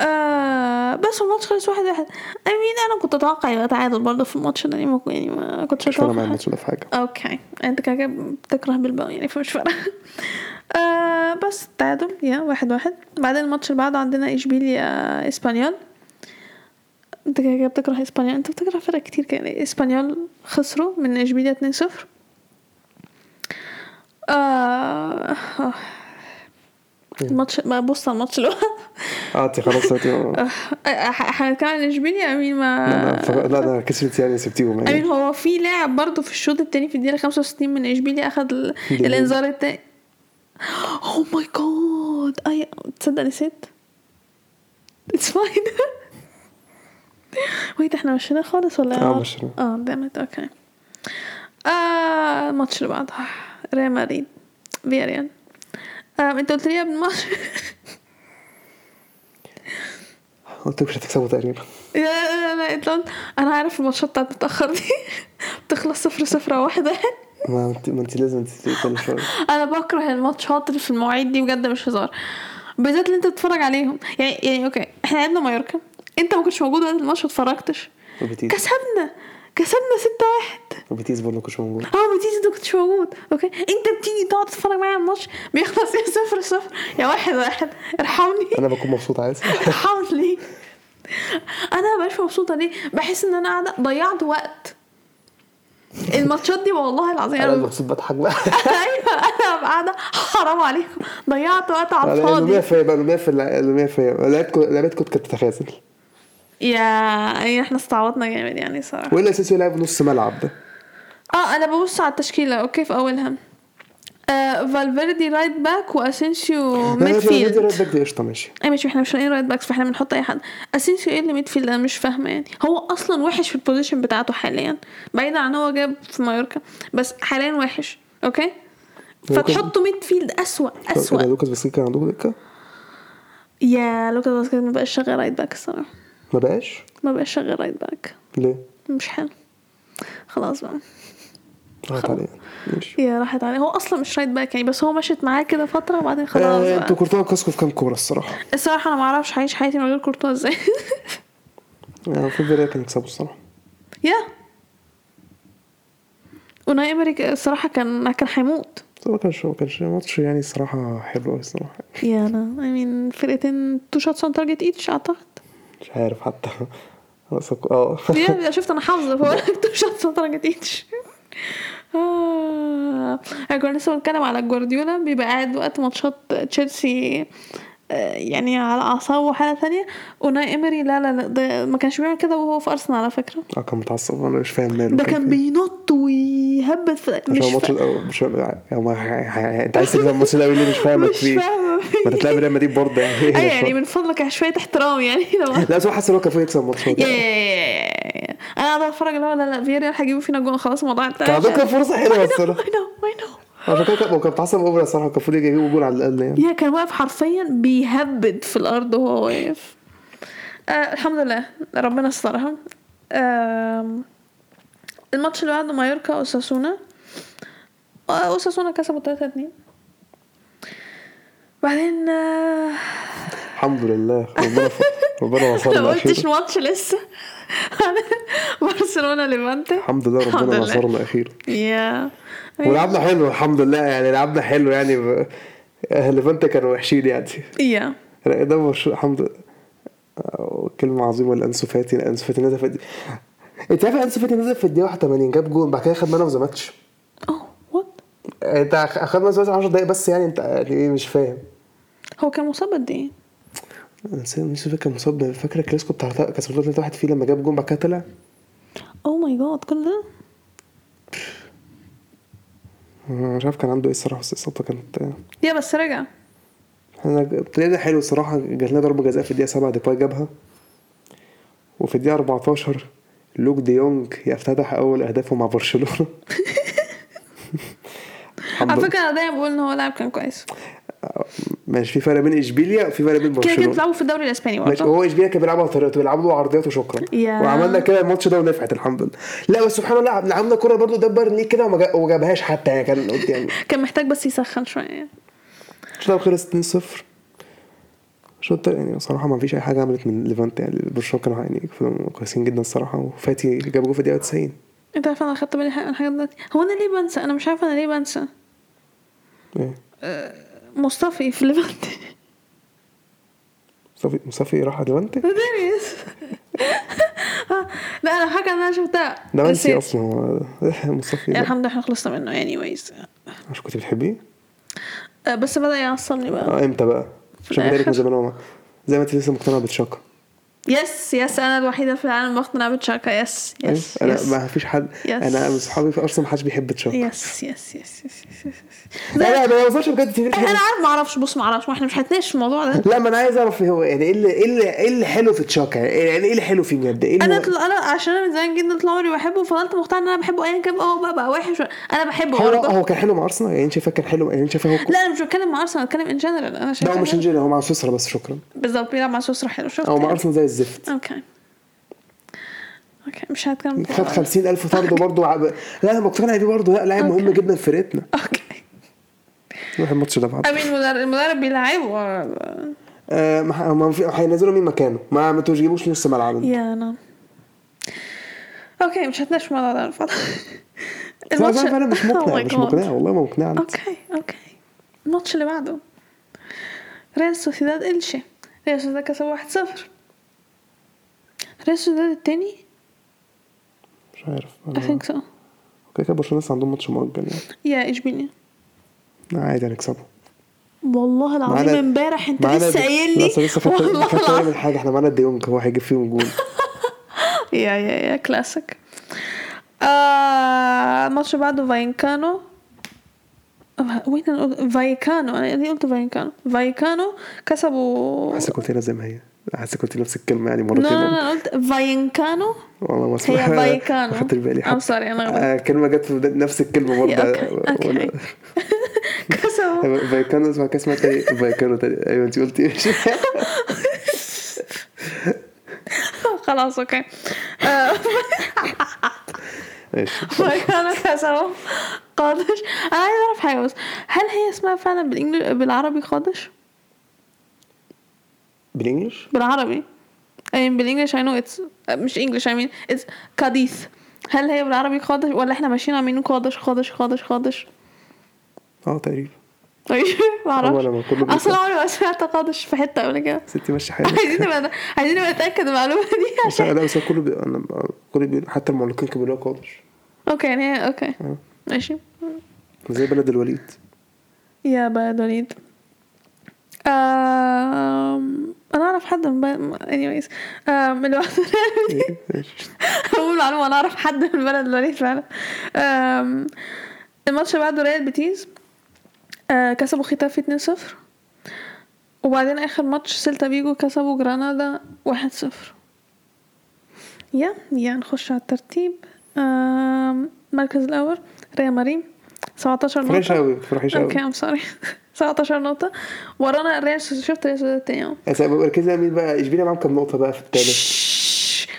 [SPEAKER 1] آه. بس الماتش خلص واحد واحد. I mean أنا كنت أتوقع يبقى تعادل برضه في الماتش ده يعني ما يعني ما كنتش
[SPEAKER 2] مش فارقه أتوقع الماتش ده في حاجة.
[SPEAKER 1] Okay. أنت كده كده بتكره بلباو يعني فمش فارقة. آه بس تعادل yeah واحد واحد. بعدين الماتش اللي بعده عندنا اشبيليا إسبانيول. أنت كده كده بتكره إسبانيول. أنت بتكره فرق كتير كده. إسبانيول خسروا من اشبيليا 2-0 آه آه. الماتش ما بص على الماتش بعده
[SPEAKER 2] آه انت خلاص
[SPEAKER 1] آه، هنتكلم عن اشبيليا I mean ما
[SPEAKER 2] لا لا فق- لا لا كسبت يعني سبتيهم
[SPEAKER 1] امين
[SPEAKER 2] يعني
[SPEAKER 1] هو في لاعب برضه في الشوط التاني في الدقيقة 65 من اشبيليا ال-
[SPEAKER 2] جميل.
[SPEAKER 1] الإنذار التاني. oh my God اي تصدق نسيت؟ it's fine wait إحنا مشينا خالص ولا؟
[SPEAKER 2] آه مشينا.
[SPEAKER 1] آه damn it okay آه الماتش اللي بعده. ريال مدريد. فياريال. آه انت قلت لي قبل الماتش
[SPEAKER 2] قلت لك مش هتكسبوا تقريبا.
[SPEAKER 1] لا لا لا قلت أنا عارف الماتشات بتاعت متأخر دي. بتخلص صفر صفر أو واحد واحد.
[SPEAKER 2] ما انت ما انت لازم تتكلم شوية.
[SPEAKER 1] أنا بكره الماتشات اللي في المواعيد دي بجد مش هزار. بالذات اللي انت بتتفرج عليهم. يعني يعني okay إحنا لعبنا مايوركا. انت ما كنتش موجود وقت الماتش ما اتفرجتش. كسبنا. كسبنا ستة واحد.
[SPEAKER 2] وبيتيس برضه كنتش موجود.
[SPEAKER 1] آه بتيجي انت كنتش موجود. okay. أنت بتيجي تقعد تتفرج معايا على الماتش؟ بيخلص يا صفر صفر. يا واحد واحد. ارحمني.
[SPEAKER 2] أنا بكون مبسوط عايز
[SPEAKER 1] ارحمني. أنا مبقاش مبسوطة ليه؟ بحس إن أنا قاعدة ضيعت وقت. الماتشات دي والله العظيم أنا
[SPEAKER 2] مبسوط بضحك بقى.
[SPEAKER 1] أيوه أنا قاعدة حرام عليكم. ضيعت وقت على الفاضي.
[SPEAKER 2] 100% بقى 100% 100% لعبتكم لعبتكم كانت تخاذل.
[SPEAKER 1] يا يعني إحنا استعوضنا جامد يعني صراحة.
[SPEAKER 2] وايه الاساسي لعب نص ملعب. ده
[SPEAKER 1] آه أنا ببص على التشكيلة. أوكي في أولها. آه فالفيردي رايت باك
[SPEAKER 2] وأسينسيو
[SPEAKER 1] ميد فيلد
[SPEAKER 2] رايت باك دي قشطة ماشي.
[SPEAKER 1] اي ماشي إحنا مش لاقيين right backs فإحنا بنحط أي حد. أسينسيو إيه اللي midfield أنا مش فاهمة يعني. هو أصلا وحش في ال position بتاعته حاليا. بعيدا عن هو جاب في مايوركا بس حاليا وحش. okay؟ فتحطه midfield أسوأ.
[SPEAKER 2] كده
[SPEAKER 1] اسوأ
[SPEAKER 2] لوكاس باسكيت كان عندكم دكة؟
[SPEAKER 1] yeah لوكاس باسكيت ما بقاش شغال right back الصراحة.
[SPEAKER 2] ما بقاش؟
[SPEAKER 1] ما بقاش شغال right back
[SPEAKER 2] ليه؟
[SPEAKER 1] مش حلو. خلاص بقى.
[SPEAKER 2] راحت عليه ماشي.
[SPEAKER 1] yeah راحت عليه هو أصلا مش right back يعني بس هو مشيت معاه كده فترة وبعدين خلاص
[SPEAKER 2] آه،. أنتوا كورتوا مسككو في كام كورة الصراحة؟
[SPEAKER 1] الصراحة أنا ما أعرفش هعيش حياتي من غير كورتوا إزاي.
[SPEAKER 2] يعني في البداية كانوا يكسبوا الصراحة.
[SPEAKER 1] يا. وناي امري الصراحة كان كان هيموت.
[SPEAKER 2] ما كانش ما كانش ماتش يعني الصراحة حلو قوي الصراحة.
[SPEAKER 1] yeah أنا I mean فرقتين two shots on target each أعتقد.
[SPEAKER 2] مش عارف حتى.
[SPEAKER 1] أه. شفت أنا حافظة فبقول لك two shots on target each آه. إحنا كنا لسه بنتكلم على جوارديولا بيبقى قاعد وقت ماتشات تشيلسي يعني على أعصابه حاله ثانية. اوناي امري لا لا لا ده ما كانش بيعمل كده وهو في أرسنال على فكرة.
[SPEAKER 2] آه كان متعصب أنا مش فاهم ماله
[SPEAKER 1] ده كان بينط ويهبد في مش
[SPEAKER 2] الماتش. الأول مش فاهم يعني أنت عايز تكسب الماتش الأول ليه؟ مش فاهمك
[SPEAKER 1] مش
[SPEAKER 2] فيه.
[SPEAKER 1] فاهمه
[SPEAKER 2] ما تتلعب ريال مدريد برضه يعني.
[SPEAKER 1] أيوه يعني من فضلك شوية احترام يعني
[SPEAKER 2] لا بس هو حاسس إن هو كان يكسب الماتش
[SPEAKER 1] أنا قاعدة أتفرج اللي هو لا لا فياريال هيجيبوا فينا جون خلاص الموضوع انتهى.
[SPEAKER 2] كان فرصة حلوة الصراحة.
[SPEAKER 1] اي نو اي نو
[SPEAKER 2] عشان كده كان- كان متعصب over الصراحه كان المفروض يجيبوا جول على الأقل يعني.
[SPEAKER 1] يا كان واقف حرفيا بيهبد في الأرض وهو واقف. آه الحمد لله. ربنا سترها آه الماتش اللي بعده مايوركا أوساسونا. آه، أوساسونا كسبوا 3 2 بعدين آه
[SPEAKER 2] الحمد لله. ربنا. ربنا
[SPEAKER 1] ما
[SPEAKER 2] وصلنا
[SPEAKER 1] قلتش
[SPEAKER 2] أخيرا
[SPEAKER 1] ماتش لسه. برشلونة ليفانتي.
[SPEAKER 2] الحمد لله ربنا. نصرنا أخيرا
[SPEAKER 1] يا
[SPEAKER 2] ولعبنا حلو الحمد لله يعني لعبنا حلو يعني. ليفانتا كانوا وحشين يعني.
[SPEAKER 1] يا
[SPEAKER 2] لا، ده مش الحمد لله. آه، كلمة عظيمة لأنسو فاتي لأنسو فاتي نزل في. أنت عارف أنسو فاتي نزل في الدقيقة 81 جاب جول بعد كده خد مان أوف ذا ماتش.
[SPEAKER 1] oh
[SPEAKER 2] what أنت اخد man of the match 10 دقايق بس يعني أنت يعني إيه مش فاهم.
[SPEAKER 1] هو كان مصاب قد إيه؟
[SPEAKER 2] أنا نسيت نسيت فاكر مصاب فاكر الكلاسيكو بتاع كسبنا 3 1 فيه لما جاب جول بعد كده طلع.
[SPEAKER 1] oh my God كل ده؟
[SPEAKER 2] مش عارف كان عنده إيه الصراحة بس كانت
[SPEAKER 1] yeah بس رجع.
[SPEAKER 2] إحنا ابتدينا حلو الصراحة جات لنا ضربة جزاء في الدقيقة 7 ديباي جابها. وفي الدقيقة 14 لوك دي يونج يفتتح أول أهدافه مع برشلونة. الحمد
[SPEAKER 1] على. فكرة أنا دايما بقول إن هو لاعب كان كويس.
[SPEAKER 2] ماشي في فرق بين إشبيليا وفي فرق بين
[SPEAKER 1] كده كده
[SPEAKER 2] برشلونة.
[SPEAKER 1] بيلعبوا في الدوري الإسباني
[SPEAKER 2] ماشي
[SPEAKER 1] برضه
[SPEAKER 2] هو إشبيليا كان بيلعبها بطريقته بيلعبوا عرضيات وشكرا. وعملنا كده الماتش ده ونفعت الحمد لله. لا بس سبحان الله لعبنا كورة برضه دبر ليه كده وما جا- وما جابهاش حتى يعني كان قلت يعني
[SPEAKER 1] كان محتاج بس يسخن شوية.
[SPEAKER 2] الشوط الأول خلص 2-0 الشوط يعني صراحة ما فيش أي حاجة عملت من ليفانت يعني برشلونة كانوا يعني كويسين جدا الصراحة. وفاتي جاب جول في الدقيقة 90
[SPEAKER 1] أنت عارف أنا خدت بالي من الحاجات دلوقتي. هو أنا ليه بنسى؟ أنا مش عارفه أنا ليه بنسى. مصطفي في ليفانتي.
[SPEAKER 2] مصطفي مصطفي راح ليفانتي؟
[SPEAKER 1] داريس لا أنا حاجة أنا شفتها.
[SPEAKER 2] ده منسي هو مصطفي.
[SPEAKER 1] الحمد لله إحنا خلصنا منه يعني ويز
[SPEAKER 2] عشان كنت بتحبيه؟
[SPEAKER 1] بس بدأ يعصبني بقى.
[SPEAKER 2] آه إمتى بقى؟ عشان. بالك من زمان زي ما أنت لسه مقتنع بتشاكا
[SPEAKER 1] يس يس أنا الوحيدة في العالم بقتنع بتشاكا. يس يس
[SPEAKER 2] أنا
[SPEAKER 1] يس
[SPEAKER 2] ما فيش حد. أنا من صحابي في أرسنال ما حدش بيحب تشاكا.
[SPEAKER 1] yes yes yes yes yes
[SPEAKER 2] لا لا ما بهزرش بجد. في
[SPEAKER 1] أنا عارف ما أعرفش. بص ما أعرفش. ما إحنا مش هنتناقش في الموضوع ده.
[SPEAKER 2] لا ما أنا عايز أعرف هو يعني إيه اللي إيه اللي اللي حلو في تشاكا؟ يعني إيه اللي حلو فيه بجد؟
[SPEAKER 1] إيه
[SPEAKER 2] أنا
[SPEAKER 1] طل... أنا عشان أنا من زمان جدا طول عمري بحبه فضلت مقتنع إن أنا بحبه ايا كان. هو بقى, بقى وحش. أنا بحبه
[SPEAKER 2] هو هو كان حلو مع أرسنال؟ يعني أنت شايفاه كان حلو؟ يعني أنت شايفاه هو
[SPEAKER 1] لا أنا مش بتكلم مع أرسنال بتكلم ان جنرال أنا
[SPEAKER 2] لا
[SPEAKER 1] شايفه
[SPEAKER 2] هو مش انجيني هو مع سويسرا بس شكرا.
[SPEAKER 1] بالظبط بيلعب مع سويسرا حلو. شفت؟
[SPEAKER 2] هو مع. أرسنال زي الزفت.
[SPEAKER 1] أوكي. أوكي مش هتكلم في
[SPEAKER 2] خد
[SPEAKER 1] الموضوع ده.
[SPEAKER 2] 50000 طرد برضه عب... لا أنا مقتنع بيه برضه لا لاعب مهم. جدا في فرقتنا.
[SPEAKER 1] أوكي.
[SPEAKER 2] نروح الماتش ده بعد
[SPEAKER 1] امين المدرب بيلعبه
[SPEAKER 2] آه ما هينزلوا مين مكانه؟ ما ما تجيبوش نص ملعب.
[SPEAKER 1] يا أنا. okay مش هتناقش الموضوع ده
[SPEAKER 2] بس أنا مش
[SPEAKER 1] Oh
[SPEAKER 2] مقنع
[SPEAKER 1] my
[SPEAKER 2] مش. مقنع. والله ما مقنع
[SPEAKER 1] okay okay. الماتش اللي بعده. ريال سوسيداد إلشي. ريال سوسيداد كسب 1-0 ريال سوسيداد التاني
[SPEAKER 2] مش عارف.
[SPEAKER 1] I think so.
[SPEAKER 2] كده كده برشلونة لسه عندهم ماتش مؤجل يعني.
[SPEAKER 1] yeah إشبيليا.
[SPEAKER 2] عادي هنكسبه.
[SPEAKER 1] والله العظيم امبارح انت لسه قايل لي.
[SPEAKER 2] لسه لسه فاكر
[SPEAKER 1] والله العظيم.
[SPEAKER 2] من حاجة إحنا معانا ديونج هو هيجيب فيهم جول.
[SPEAKER 1] yeah yeah yeah classic آه الماتش اللي بعده فاينكانو. وين فايكانو أنا ليه قلت فاينكانو. فايكانو كسبوا
[SPEAKER 2] حاسس قلت لها زي ما هي. حاسس قلت نفس الكلمة يعني مرتين
[SPEAKER 1] لا لا قلت فاينكانو؟
[SPEAKER 2] والله ما
[SPEAKER 1] هي
[SPEAKER 2] اسمعها
[SPEAKER 1] فايكانو.
[SPEAKER 2] ما خدتش بالي حتى
[SPEAKER 1] sorry أنا غلطت.
[SPEAKER 2] آه، كلمة جت في نفس الكلمة برضه
[SPEAKER 1] okay
[SPEAKER 2] فايكانو اسمها كان اسمها تاني فايكانو تاني أيوه أنت قلتي. إيش
[SPEAKER 1] خلاص okay.
[SPEAKER 2] ماشي
[SPEAKER 1] فايكانو كسبوا قادش. أنا عايز أعرف حاجة بس هل هي اسمها فعلا بال English بالعربي قادش؟
[SPEAKER 2] بال English؟
[SPEAKER 1] بالعربي. I mean بال English I know it's مش English I mean it's قديس هل هي بالعربي قادش ولا إحنا ماشيين عاملين قادش قادش قادش قادش؟
[SPEAKER 2] آه تقريبا.
[SPEAKER 1] طيب
[SPEAKER 2] بيقول-
[SPEAKER 1] أصلا عمري ما سمعت قادش في حتة قبل كده.
[SPEAKER 2] ستي ماشي حالك
[SPEAKER 1] عايزين نبقى عايزين نبقى نتاكد المعلومة دي. عشان
[SPEAKER 2] لا بس كله بي... أنا كله بيقول حتى المعلقين كانوا بيقولوا قادش.
[SPEAKER 1] okay يعني هي okay.
[SPEAKER 2] آه.
[SPEAKER 1] ماشي.
[SPEAKER 2] زي بلد الوليد.
[SPEAKER 1] yeah بلد وليد آم... أنا أعرف حد من بلد anyways. آم... الوقت أول معلومة أنا أعرف حد من بلد الوليد فعلا. الماتش بعده ريال بيتيز آه كسبوا ختافي 2-0 وبعدين آخر ماتش سيلتا فيجو كسبوا جرانادا 1-0 يا يا نخش على الترتيب. المركز الأول ريال مارين 17 نقطة.
[SPEAKER 2] فريش قوي فريش قوي
[SPEAKER 1] أوكي ام سوري 17 نقطة ورانا الريال شفت ريال سوسيداد تاني اهو
[SPEAKER 2] بس مركزنا مين بقى إشبيليا معاهم كام نقطة بقى في التالت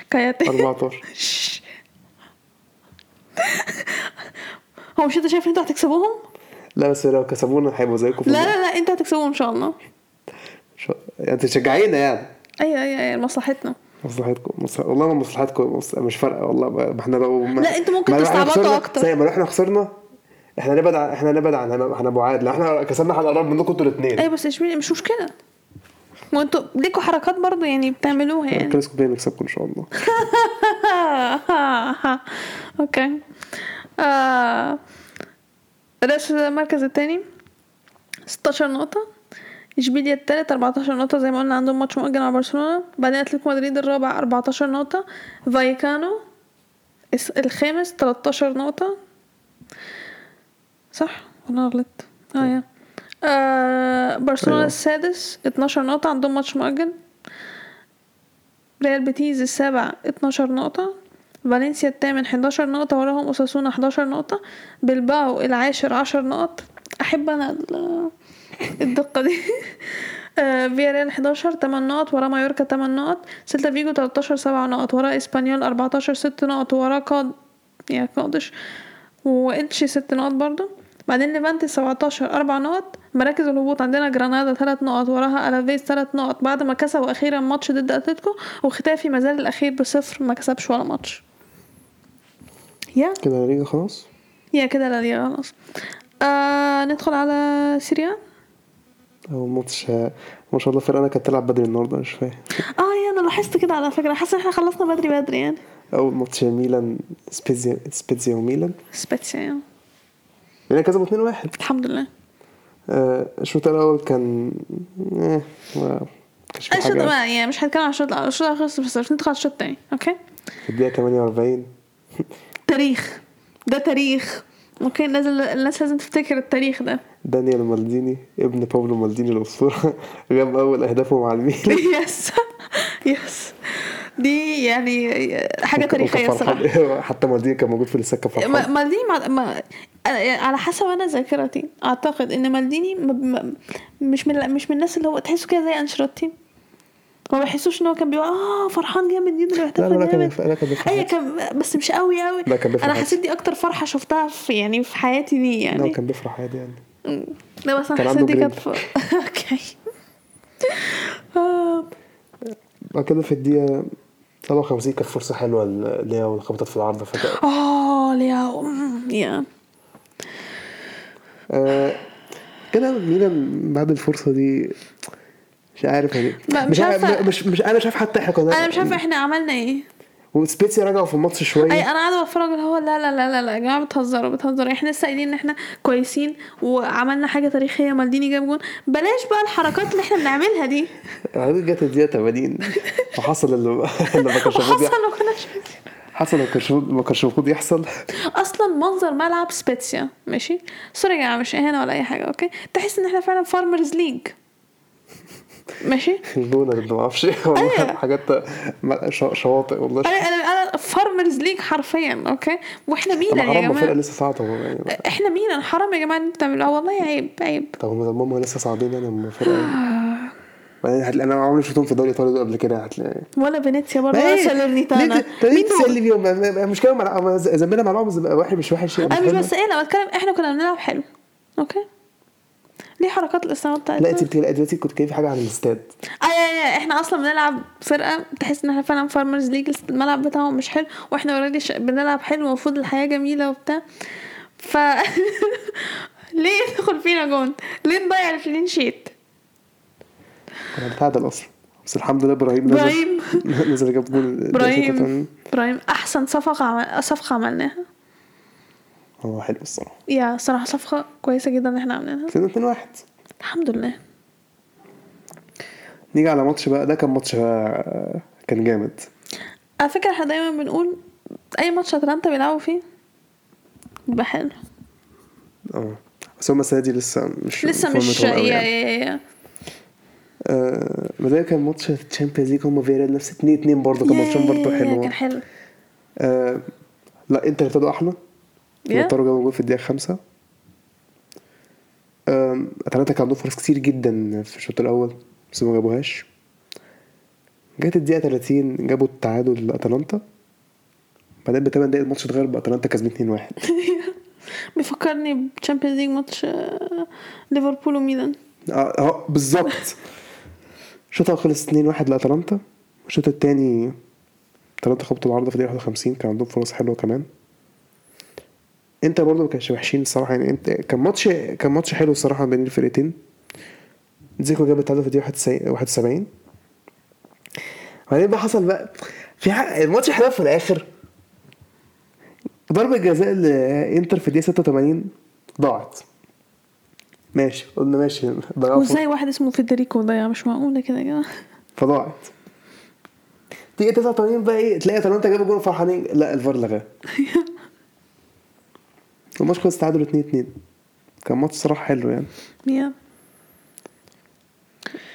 [SPEAKER 1] كاياتي
[SPEAKER 2] 14
[SPEAKER 1] شش. هو مش انت شايف إن أنتوا هتكسبوهم؟
[SPEAKER 2] لا بس لو كسبونا هيبقوا زيكم في
[SPEAKER 1] لا. لا لا أنتوا هتكسبوهم إن شاء الله
[SPEAKER 2] يعني انت تشجعينا يعني
[SPEAKER 1] أيوه أيوه أيوه مصلحتنا
[SPEAKER 2] مصلحتكم مصلح... والله ما مصلحتكم مص... مش فارقة والله ما إحنا لو ما...
[SPEAKER 1] لا، أنتوا ممكن تستعبطوا أكتر.
[SPEAKER 2] زي ما إحنا خسرنا إحنا نبعد عن إحنا نبعد عن إحنا بعاد لو إحنا كسبنا هنقرب منكم أنتوا الاثنين
[SPEAKER 1] أيوه بس اشمعنى مش مشكلة. وانتوا ليكوا حركات برضه يعني بتعملوها يعني.
[SPEAKER 2] الكلاسيكو بين نكسبكم إن شاء الله.
[SPEAKER 1] okay. آه. المركز التاني. 16 نقطة. إشبيليا التالت 14 نقطة. زي ما قلنا عندهم ماتش مؤجل مع برشلونة. بعدين أتلتيكو مدريد الرابع 14 نقطة. فايكانو الخامس 13 نقطة. صح؟ ولا أنا غلطت. آه yeah. آه برشلونة
[SPEAKER 2] أيوة.
[SPEAKER 1] السادس 12 نقطة عندهم ماتش مؤجل. ريال بيتيز السابع 12 نقطة. فالنسيا الثامن 11 نقطة. وراهم أساسونا 11 نقطة. بلباو العاشر 10 نقط. أحب أنا ال- الدقة دي. آه، فياريال 11 8 نقط. ورا مايوركا 8 نقط. سيلتا فيجو 13 7 نقط. ورا إسبانيول 14 6 نقط. ورا قاد يعني قادش وإلتشي 6 نقط برضو. بعدين ليفانتي 17 4 نقط. مراكز الهبوط عندنا جرانادا 3 نقط وراها ألافيز 3 نقط. بعد ما كسبوا أخيرا ماتش ضد أتلتيكو وختافي مازال الأخير بصفر ما كسبش ولا ماتش. yeah.
[SPEAKER 2] كده ليجا خلاص؟
[SPEAKER 1] yeah كده لاليجا خلاص. آه ندخل على سيريا
[SPEAKER 2] هو ماتش ما شاء الله فرقنا كانت تلعب بدري النهارده مش فاهم.
[SPEAKER 1] آه yeah أنا لاحظت كده على فكرة. حاسة إحنا خلصنا بدري بدري يعني.
[SPEAKER 2] أول ماتش ميلان سبيزيا سبيزيا وميلان
[SPEAKER 1] سبيتسيا يعني.
[SPEAKER 2] كسبوا 2 1
[SPEAKER 1] الحمد لله.
[SPEAKER 2] آه، الشوط الأول كان إيه كانش في
[SPEAKER 1] الشوط
[SPEAKER 2] حاجة.
[SPEAKER 1] ما يعني مش هنتكلم على الشوط الأول، الشوط الأول خلص بس ندخل على الشوط التاني okay؟
[SPEAKER 2] في الدقيقة 48
[SPEAKER 1] تاريخ. ده تاريخ. okay لازم الناس لازم تفتكر التاريخ ده.
[SPEAKER 2] دانيال مالديني ابن باولو مالديني الأسطورة جاب أول أهدافه مع الميلان
[SPEAKER 1] yes. yes. دي يعني حاجة
[SPEAKER 2] تاريخية
[SPEAKER 1] الصراحة.
[SPEAKER 2] فرحان- حتى مالديني كان موجود في السكة فرحان.
[SPEAKER 1] ما- مالديني ما ما على حسب أنا ذاكرتي. أعتقد إن مالديني مش من مش من الناس اللي هو تحسه كده زي أنشيلوتي. ما بحسوش إن هو كان بيقول آه فرحان جامد جدا
[SPEAKER 2] لا
[SPEAKER 1] واحتفل
[SPEAKER 2] لا لا كان
[SPEAKER 1] جامد.
[SPEAKER 2] بيف- لا كان بيفرح أيوه.
[SPEAKER 1] كان بس مش قوي قوي.
[SPEAKER 2] لا كان بيفرح أنا.
[SPEAKER 1] حسيت دي أكتر فرحة شفتها في يعني في حياتي دي
[SPEAKER 2] لا
[SPEAKER 1] يعني.
[SPEAKER 2] كان بيفرح عادي يعني.
[SPEAKER 1] لا بس
[SPEAKER 2] أنا
[SPEAKER 1] حسيت دي كانت أوكي. آه.
[SPEAKER 2] بعد كده في الدقيقة 57 كانت فرصة حلوة اللي هي خبطت في العارضه فكان
[SPEAKER 1] آه أمم، يا.
[SPEAKER 2] آه كده ميلان بعد الفرصة دي مش عارف يعني.
[SPEAKER 1] مش
[SPEAKER 2] مش عارف. مش مش أنا شايف حتى إحنا كنا
[SPEAKER 1] أنا مش عارفة إحنا عملنا إيه.
[SPEAKER 2] وسبيتسيا رجعوا في الماتش
[SPEAKER 1] أي
[SPEAKER 2] شوية
[SPEAKER 1] أنا قاعدة بتفرج اللي هو لا لا لا لا لا يا جماعة بتهزروا بتهزروا. إحنا لسه قايلين إن إحنا كويسين وعملنا حاجة تاريخية مالديني جاب جون. بلاش بقى الحركات اللي إحنا بنعملها دي.
[SPEAKER 2] جت الدقيقه 80 وحصل اللي اللي ما كانش المفروض يحصل
[SPEAKER 1] ما كناش
[SPEAKER 2] حصل اللي ما كانش ما كانش المفروض يحصل.
[SPEAKER 1] أصلا منظر ملعب سبيتسيا ماشي؟ sorry يا جماعة مش اهانه ولا أي حاجة okay؟ تحس إن إحنا فعلا farmers league ماشي.
[SPEAKER 2] اللي ما أعرفش
[SPEAKER 1] أيوة.
[SPEAKER 2] حاجات شواطئ والله.
[SPEAKER 1] أنا أنا أنا farmers league حرفيا okay؟
[SPEAKER 2] وإحنا
[SPEAKER 1] ميلان يا جماعة.
[SPEAKER 2] لسه صاعدة يعني
[SPEAKER 1] إحنا ميلان حرام يا جماعة أنتوا بتعملوه والله عيب عيب.
[SPEAKER 2] طب هم هم لسه صاعدين يعني هم فرقة بعدين هتلاقي أنا عمري شفتهم في الدوري الايطالي دول قبل كده هتلاقي.
[SPEAKER 1] ولا فينيسيا برضه ولا؟ سالرنيتانا. مين
[SPEAKER 2] انت ما- المشكلة ذنبنا مع بعض واحد مش وحش
[SPEAKER 1] أنا مش. بس أنا بتكلم إحنا كنا بنلعب حلو okay؟ ليه حركات الاستماع بتاعتنا
[SPEAKER 2] لا انت بتقولي دلوقتي كنت جايب حاجة عن الاستاد.
[SPEAKER 1] yeah إحنا أصلا بنلعب فرقة تحس إن إحنا فعلا farmers league الملعب بتاعهم مش حلو وإحنا already. بنلعب حلو المفروض الحياة جميلة وبتاع. ف ليه يدخل فينا جون؟ ليه نضيع ال clean sheet؟
[SPEAKER 2] كنا بنتعادل أصلا. بس الحمد لله إبراهيم نزل
[SPEAKER 1] إبراهيم.
[SPEAKER 2] نزل جاب جول
[SPEAKER 1] إبراهيم إبراهيم أحسن صفقة عمل... صفقة عملناها.
[SPEAKER 2] هو حلو الصراحة.
[SPEAKER 1] yeah صراحة صفقة كويسة جدا ان إحنا عملناها
[SPEAKER 2] كده 2 1
[SPEAKER 1] الحمد لله.
[SPEAKER 2] نيجي على ماتش بقى ده كان ماتش بقى كان جامد.
[SPEAKER 1] على فكرة إحنا دايما بنقول أي ماتش أتلانتا بيلعبوا فيه بيبقى حلو.
[SPEAKER 2] آه. بس هم السنة دي لسه مش
[SPEAKER 1] لسه مش yeah
[SPEAKER 2] yeah.
[SPEAKER 1] yeah
[SPEAKER 2] آه، بداية كان ماتش ال Champions League هم فياريال نفس 2 2 برضه كان ماتشين برضه حلو
[SPEAKER 1] كان حلو.
[SPEAKER 2] آه لا انتر ابتدوا
[SPEAKER 1] أحلى.
[SPEAKER 2] لوتارو جابوا جول في الدقيقة خمسة. أتلانتا كان عندهم فرص كتير جدا في الشوط الأول بس ما جابوهاش. جت الدقيقة 30 جابوا التعادل لأتلانتا. بعدين بتمن دقايق الماتش اتغير بقى أتلانتا كسبين 2-1
[SPEAKER 1] بيفكرني ب Champions League match آه، ليفربول وميلان.
[SPEAKER 2] آه آه بالظبط. الشوط الأول خلص 2-1 لأتلانتا. الشوط التاني أتلانتا خبطوا العارضة في الدقيقة 51 كان عندهم فرص حلوة كمان. انت برضه ما كانش وحشين الصراحة يعني انت كان ماتش كان ماتش حلو الصراحة بين الفرقتين. زيكو جاب التعادل في الدقيقة 91 71 بعدين بقى حصل بقى في الماتش حلو في الآخر. ضربة جزاء لإنتر في الدقيقة 86 ضاعت. ماشي قلنا ماشي ضيعوا.
[SPEAKER 1] وازاي واحد اسمه فيدريكو ضيع مش معقولة كده يا
[SPEAKER 2] فضاعت. دقيقة 89 بقى إيه تلاقي أتلانتا جابوا جول فرحانين. لا الفار لغاه. الماتش خلص تعادل 2 2 كان ماتش صراحة حلو يعني.
[SPEAKER 1] يا.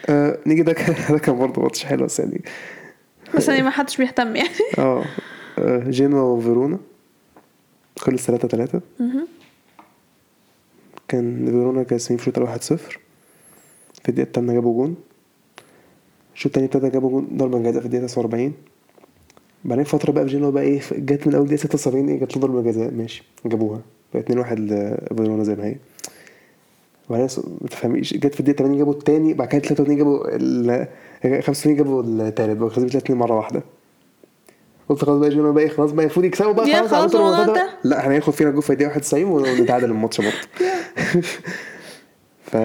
[SPEAKER 2] آه نيجي ده كان ده كان برضه ماتش حلو بس يعني.
[SPEAKER 1] بس يعني ما حدش بيهتم يعني.
[SPEAKER 2] آه آه، جينوا وفيرونا. خلص 3 3
[SPEAKER 1] مهم.
[SPEAKER 2] كان فيرونا كاسبين في الشوط الأول 1 0 في الدقيقة التامنة جابوا جون. الشوط التاني ابتدى جابوا جون. ضربة جزاء في الدقيقة 49 بعدين فترة بقى في جينوا بقى إيه جت من أول دقيقة 76 إيه جات له ضربة جزاء ماشي جابوها. بقى 2 1 لفيرونا زي ما هي. وبعدين ما تفهميش جت في الدقيقة 80 جابوا التاني بعد كده 83 جابوا ال 85 جابوا التالت بقى كسبوا 2 مرة واحدة. قلت خلاص بقى جنوا بقى خلاص بقى المفروض يكسبوا بقى خلاص
[SPEAKER 1] خلاص الموضوع ده.
[SPEAKER 2] لا إحنا هياخد فينا جول في الدقيقة 91 ونتعادل الماتش برضه. ف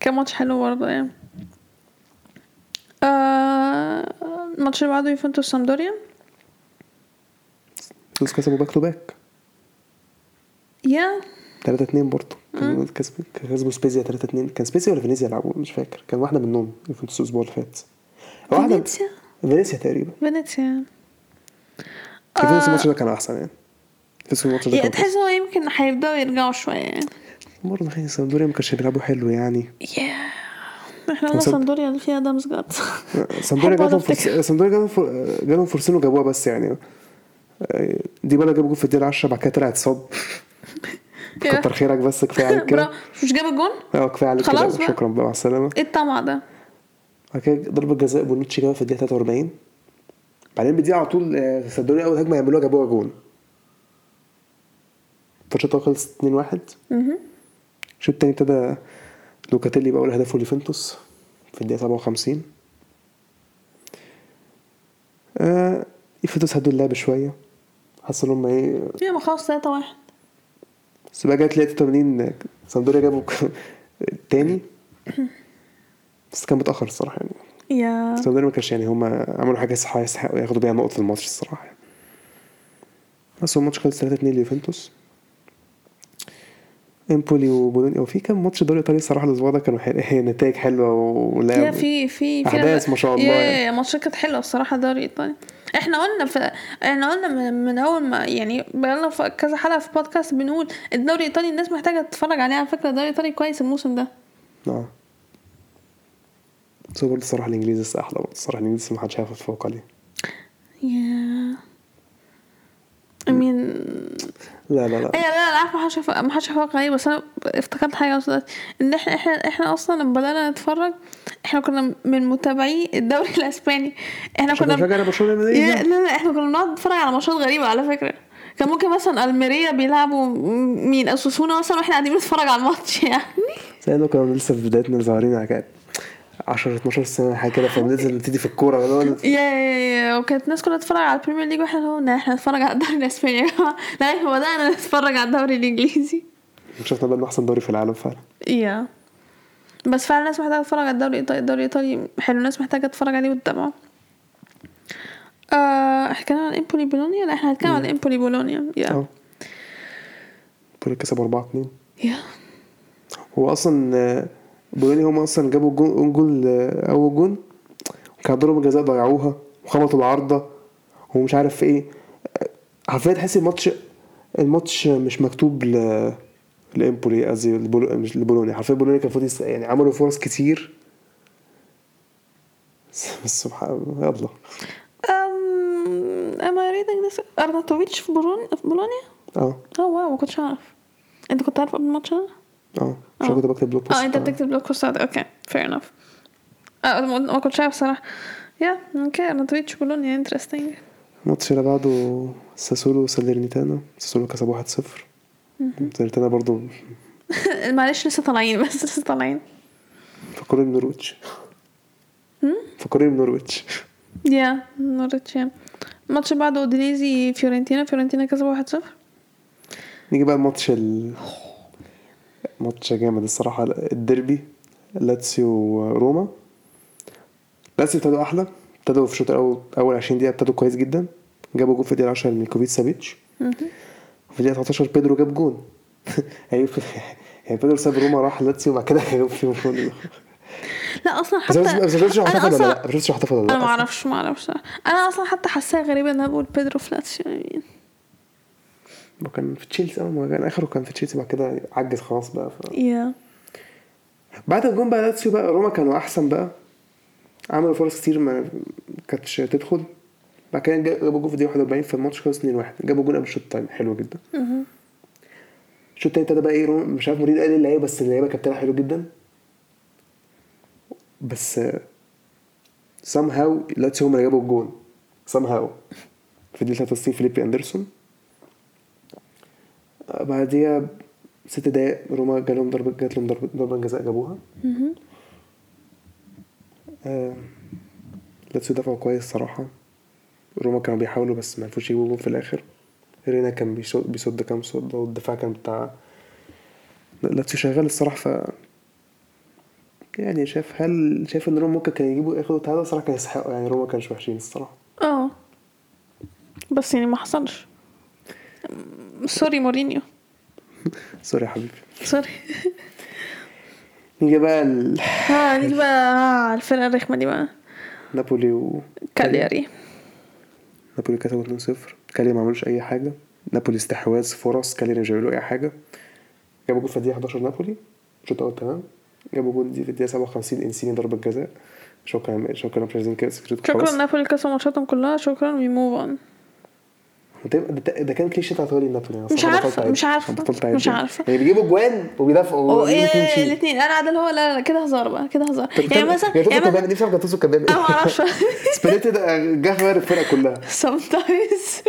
[SPEAKER 1] كان ماتش حلو برضه يعني الماتش اللي بعده يوفنتوس سامدوريا.
[SPEAKER 2] بس كسبوا back to back
[SPEAKER 1] يا.
[SPEAKER 2] 3 2 برضه كانوا كسبوا سبيزيا 3 2 كان سبيزيا ولا فينيسيا يلعبوا مش فاكر. كان واحدة منهم يوفنتوس الأسبوع اللي فات. واحدة
[SPEAKER 1] فينيسيا؟
[SPEAKER 2] فينيسيا تقريبا.
[SPEAKER 1] فينيسيا.
[SPEAKER 2] فينيسيا الماتش ده كان أحسن يعني. فينيسيا الماتش ده كان
[SPEAKER 1] تحس هو يمكن هيبدأوا يرجعوا شوية. يعني
[SPEAKER 2] برضه حين سامدوريا ما كانش بيلعبوا حلو يعني.
[SPEAKER 1] يا. إحنا قلنا سامدوريا اللي فيها دامسجارد
[SPEAKER 2] سامدوريا
[SPEAKER 1] أحب
[SPEAKER 2] جالهم
[SPEAKER 1] أقعد
[SPEAKER 2] فرص سامدوريا جالهم فر... جالهم فرصتين وجابوها بس يعني. ديبالا جاب جول في الدقيقة 10 بعد كده طلع اتصاب. كتر خيرك بس كفاية عليك كده.
[SPEAKER 1] مش جاب الجون؟
[SPEAKER 2] آه كفاية عليك
[SPEAKER 1] خلاص
[SPEAKER 2] كده
[SPEAKER 1] بقى.
[SPEAKER 2] شكرا بقى مع السلامة.
[SPEAKER 1] إيه الطمع ده؟
[SPEAKER 2] بعد كده ضربة جزاء بونوتشي جابها في الدقيقة 43 بعديها على طول آه، سامدوريا أول هجمة يعملوها جابوها جون. فالشوط الأول خلص 2 1
[SPEAKER 1] مهم.
[SPEAKER 2] الشوط التاني ابتدى لوكاتيلي بقى أول هدف ليه ليوفنتوس في الدقيقة 57 آه يوفنتوس هدوا اللعب شوية. حسوا إن هم إيه
[SPEAKER 1] يا ما خلاص 3 1
[SPEAKER 2] بس بقى جت 83 سامدوريا جابوا التاني بس كان متأخر الصراحة يعني.
[SPEAKER 1] يا.
[SPEAKER 2] سامدوريا ما كانش يعني هما عملوا حاجة صح يستحقوا ياخدوا بيها نقطة الماتش الصراحة يعني. بس هو الماتش خلص 3 2 ليوفنتوس. إمبولي وبولونيا وفي كام ماتش دوري إيطالي الصراحة الأسبوع ده كانوا حل... نتائج
[SPEAKER 1] حلوة
[SPEAKER 2] ولعب
[SPEAKER 1] في في في
[SPEAKER 2] أحداث ما شاء الله
[SPEAKER 1] يا
[SPEAKER 2] يعني.
[SPEAKER 1] ماتشات كانت حلوة الصراحة دوري إيطالي. إحنا قلنا في إحنا قلنا من, من أول ما يعني بقالنا في كذا حلقة في بودكاست بنقول الدوري الإيطالي الناس محتاجة تتفرج عليه. على فكرة الدوري الإيطالي كويس الموسم ده.
[SPEAKER 2] آه. بس برضه الصراحة الإنجليزي لسه أحلى برضه. الصراحة الإنجليزي ما حدش عارف يتفوق عليه.
[SPEAKER 1] يا mean
[SPEAKER 2] لا لا لا.
[SPEAKER 1] إيه لا لا عارفه ما حدش ما حدش يفوق عليه بس أنا افتكرت حاجة بس إن إحنا إحنا إحنا أصلا لما بدأنا نتفرج إحنا كنا من متابعي الدوري الأسباني.
[SPEAKER 2] إحنا
[SPEAKER 1] كنا
[SPEAKER 2] بشجع برشلونة
[SPEAKER 1] لا لا إحنا كنا بنقعد نتفرج على ماتشات غريبة على فكرة. كان ممكن مثلا ألميريا بيلعبوا مين؟ أوساسونا مثلا وإحنا قاعدين بنتفرج على الماتش يعني.
[SPEAKER 2] زي كنا لسه في بدايتنا صغيرين على كده. 10 12 سنة حاجة كده فبننزل نبتدي في الكورة
[SPEAKER 1] yeah yeah yeah وكانت الناس كلها تتفرج على ال Premier League وإحنا هو إحنا نتفرج على الدوري الإسباني. يا جماعة لا إحنا بدأنا نتفرج على الدوري الإنجليزي.
[SPEAKER 2] شفنا بقى إنه أحسن دوري في العالم فعلا.
[SPEAKER 1] Yeah. بس فعلا الناس محتاجة تتفرج على الدوري الإيطالي الدوري الإيطالي حلو الناس محتاجة تتفرج عليه وتتابعه آه حكينا عن إمبولي بولونيا؟ لا إحنا هنتكلم عن إمبولي بولونيا. Yeah.
[SPEAKER 2] آه بولونيا كسبوا 4 2
[SPEAKER 1] yeah.
[SPEAKER 2] هو أصلا بولونيا هم أصلا جابوا جون جول أول جون كان ضربة جزاء ضيعوها وخبطوا العارضة ومش عارف في إيه حرفيا تحس الماتش الماتش مش مكتوب ل لإمبولي قصدي مش لبولونيا حرفيا بولونيا كان يست- يعني عملوا فرص كتير بس سبحان الله
[SPEAKER 1] Um, am I reading this? أرناتوفيتش في بولونيا في بولونيا؟
[SPEAKER 2] آه
[SPEAKER 1] آه wow ما كنتش أعرف أنت كنت عارف قبل الماتش ده؟
[SPEAKER 2] آه عشان
[SPEAKER 1] آه.
[SPEAKER 2] كنت بكتب blog post
[SPEAKER 1] آه أنت بتكتب blog post ات okay fair enough. آه ما كنتش عارف صراحة Yeah okay أرناتوفيتش بولونيا interesting
[SPEAKER 2] الماتش اللي بعده ساسولو وساليرنيتانا ساسولو كسب 1-0 ساليرنيتانا برضو
[SPEAKER 1] معلش لسه طالعين بس لسه طالعين
[SPEAKER 2] فكروني بنورويتش فكروني بنورويتش
[SPEAKER 1] yeah yeah الماتش اللي بعده اودينيزي فيورنتينا فيورنتينا كسبوا 1-0
[SPEAKER 2] نيجي بقى الماتش ال ماتش جامد الصراحة. الديربي لاتسيو وروما لاتسيو ابتدوا أحلى ابتدوا في الشوط الأول أول 20 دقيقة ابتدوا كويس جدا. جابوا جول في الدقيقة 10 ميلكوفيتش سافيتش وفي الدقيقة 13 بيدرو جاب جون يعني يعني بيدرو ساب روما راح لاتسيو وبعد كده جاب فيهم جون
[SPEAKER 1] لا
[SPEAKER 2] أصلا
[SPEAKER 1] حتى
[SPEAKER 2] ولا
[SPEAKER 1] أصلاً-
[SPEAKER 2] لا؟
[SPEAKER 1] أنا ما. أعرفش ما أعرفش. أنا أصلا حتى حاساها غريبه إن أنا بقول بيدرو فلاتسيو يعني.
[SPEAKER 2] ما كان في تشيلسي آه ما كان آخره كان في تشيلسي بعد كده عجز خلاص بقى ف...
[SPEAKER 1] yeah
[SPEAKER 2] بعد الجون بقى لاتسيو بقى روما كانوا أحسن بقى. عملوا فرص كتير ما كانتش تدخل. بعد كده جابوا جول في الدقيقة 41 في الماتش خلص 2-1 جابوا جول قبل الشوط التاني حلو جدا. الشوط التاني ابتدى بقى إيه روما مش عارف مورينيو قال إيه اللعيبة بس اللعيبة كانت بتلعب حلو جدا. بس هاو لاتسيو هم اللي جابوا الجون. Somehow في الدقيقة 63 فيليبي أندرسون. بعديها ست دقايق روما جالهم ضربة جات لهم ضربة ضربة جزاء جابوها. آه، لاتسيو دافعوا كويس صراحة. روما كانوا بيحاولوا بس ما عرفوش يجيبوا في الآخر. رينا كان بيصد كام صد والدفاع كان بتاع لاتسيو شغال الصراحة ف يعني شايف هل شايف إن روما ممكن كان يجيبوا ياخدوا تعادل؟ الصراحة كان يستحقوا يعني روما كانش وحشين الصراحة.
[SPEAKER 1] آه. بس يعني ما حصلش. Sorry مورينيو.
[SPEAKER 2] Sorry يا حبيبي.
[SPEAKER 1] Sorry.
[SPEAKER 2] نيجي بقى ال-
[SPEAKER 1] ها نيجي بقى آه، الفرقة الرخمة دي بقى.
[SPEAKER 2] نابولي و
[SPEAKER 1] كالياري.
[SPEAKER 2] نابولي كسبوا 2-0 كالي ما عملوش أي حاجة. نابولي استحواذ فرص. كالي مش بيعملوا أي حاجة. جابوا جول في الدقيقة 11 نابولي. الشوط الأول تمام. جابوا جول دي في الدقيقة 57 إنسيني ضربة جزاء. شكرا شكرا مش عايزين كده سكريت
[SPEAKER 1] شكرا نابولي كسبوا ماتشاتهم كلها. شكرا وي موف اون
[SPEAKER 2] ده, كان كليشيه بتاعت ولي نابولي أنا
[SPEAKER 1] مش
[SPEAKER 2] أعد.
[SPEAKER 1] مش
[SPEAKER 2] أعد
[SPEAKER 1] مش
[SPEAKER 2] يعني.
[SPEAKER 1] عارفة.
[SPEAKER 2] يعني بيجيبوا جوان وبيدافعوا.
[SPEAKER 1] الاثنين أنا اللي هو لا لا كده هزار بقى كده هزار يعني مثلا يعني
[SPEAKER 2] كان
[SPEAKER 1] مثلا
[SPEAKER 2] نفسي أعرف توتو كان بيعمل
[SPEAKER 1] أنا ما أعرفش
[SPEAKER 2] سباليتي ده جه غير الفرقة كلها
[SPEAKER 1] sometimes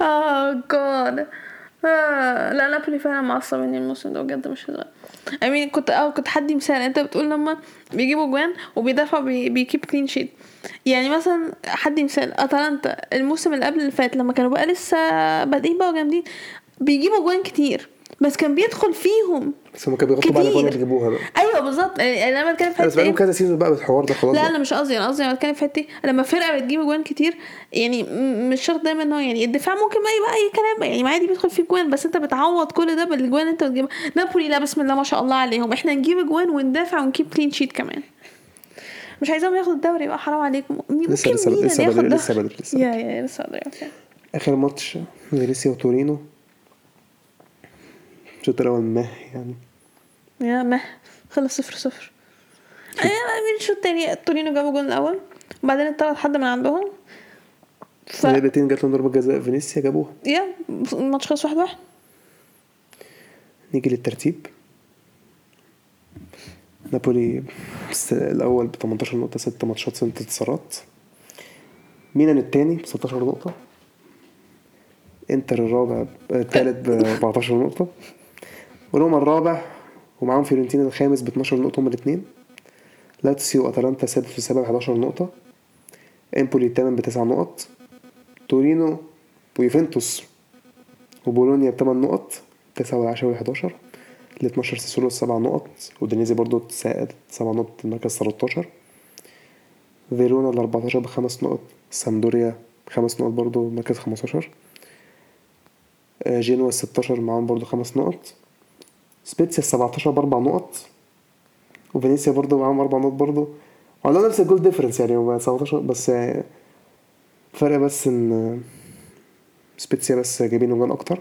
[SPEAKER 1] oh god آه لا نابولي فعلا معصبني الموسم ده بجد مش هزار I mean كنت آه كنت هدي مثال أنت بتقول لما بيجيبوا جوان وبيدافعوا بي بي keep clean sheet يعني مثلا هدي مثال أتلانتا الموسم اللي قبل اللي فات لما كانوا بقى لسه بادئين بقى وجامدين بيجيبوا جوان كتير. بس كان بيدخل فيهم
[SPEAKER 2] بس هم كانوا بيغطوا. الاجوان اللي بيجيبوها بقى.
[SPEAKER 1] أيوه بالظبط. يعني أنا بتكلم في
[SPEAKER 2] بس
[SPEAKER 1] حتة
[SPEAKER 2] بقالهم
[SPEAKER 1] إيه؟
[SPEAKER 2] كذا season بقى بالحوار ده خلاص
[SPEAKER 1] لا. أنا مش قصدي أنا قصدي أنا بتكلم في حتة لما فرقة بتجيب اجوان كتير يعني مش شرط دايما إن هو يعني الدفاع ممكن بقى يبقى أي كلام يعني عادي بيدخل فيه جوان بس أنت بتعوض كل ده بالاجوان أنت بتجيبها. نابولي لا بسم الله ما شاء الله عليهم. إحنا نجيب اجوان وندافع ونكيب كلين شيت كمان. مش عايزاهم ياخدوا الدوري بقى حرام عليكم. ممكن
[SPEAKER 2] لسه لسه
[SPEAKER 1] مين
[SPEAKER 2] لسه بدري
[SPEAKER 1] ده؟
[SPEAKER 2] لسه بدري لسه
[SPEAKER 1] يا يا لسه بدري
[SPEAKER 2] آخر ماتش فينيسيا وتورينو. الشوط الأول مه يعني.
[SPEAKER 1] يا مه. خلص صفر صفر. أنا من الشوط التاني؟ تورينو جابوا جول الأول. وبعدين اتطرد حد من عندهم. ف
[SPEAKER 2] فرقتين جات لهم ضربة جزاء. فينيسيا جابوها.
[SPEAKER 1] يا الماتش خلص واحد واحد.
[SPEAKER 2] نيجي للترتيب. نابولي الأول ب 18 نقطة 6 ماتشات 6 انتصارات. ميلان الثاني ب 16 نقطة. انتر الرابع الثالث ب 14 نقطة. روما الرابع ومعاهم فيورنتينا الخامس ب 12 نقطة هما الاثنين لاتسيو واتلانتا سادس والسابع ب 11 نقطة. امبولي الثامن بتسع نقط. تورينو ويوفنتوس وبولونيا بثمان نقط. تسعة والعشرة والحداشر ال 12 ساسولو سبع نقط. واودينيزي برضو سبع نقط المركز 13 فيرونا ال 14 بخمس نقط. سامبدوريا خمس نقط برضو مركز 15 آه، جينوا ال 16 معاهم برضو خمس نقط. سبيتسيا ال 17 بأربع نقط وفينيسيا برضو معاهم أربع نقط برضو. وعندهم نفس ال goal difference يعني هو 17 بس آه، فرق بس آه، سبيتسيا بس جايبين جوان أكتر.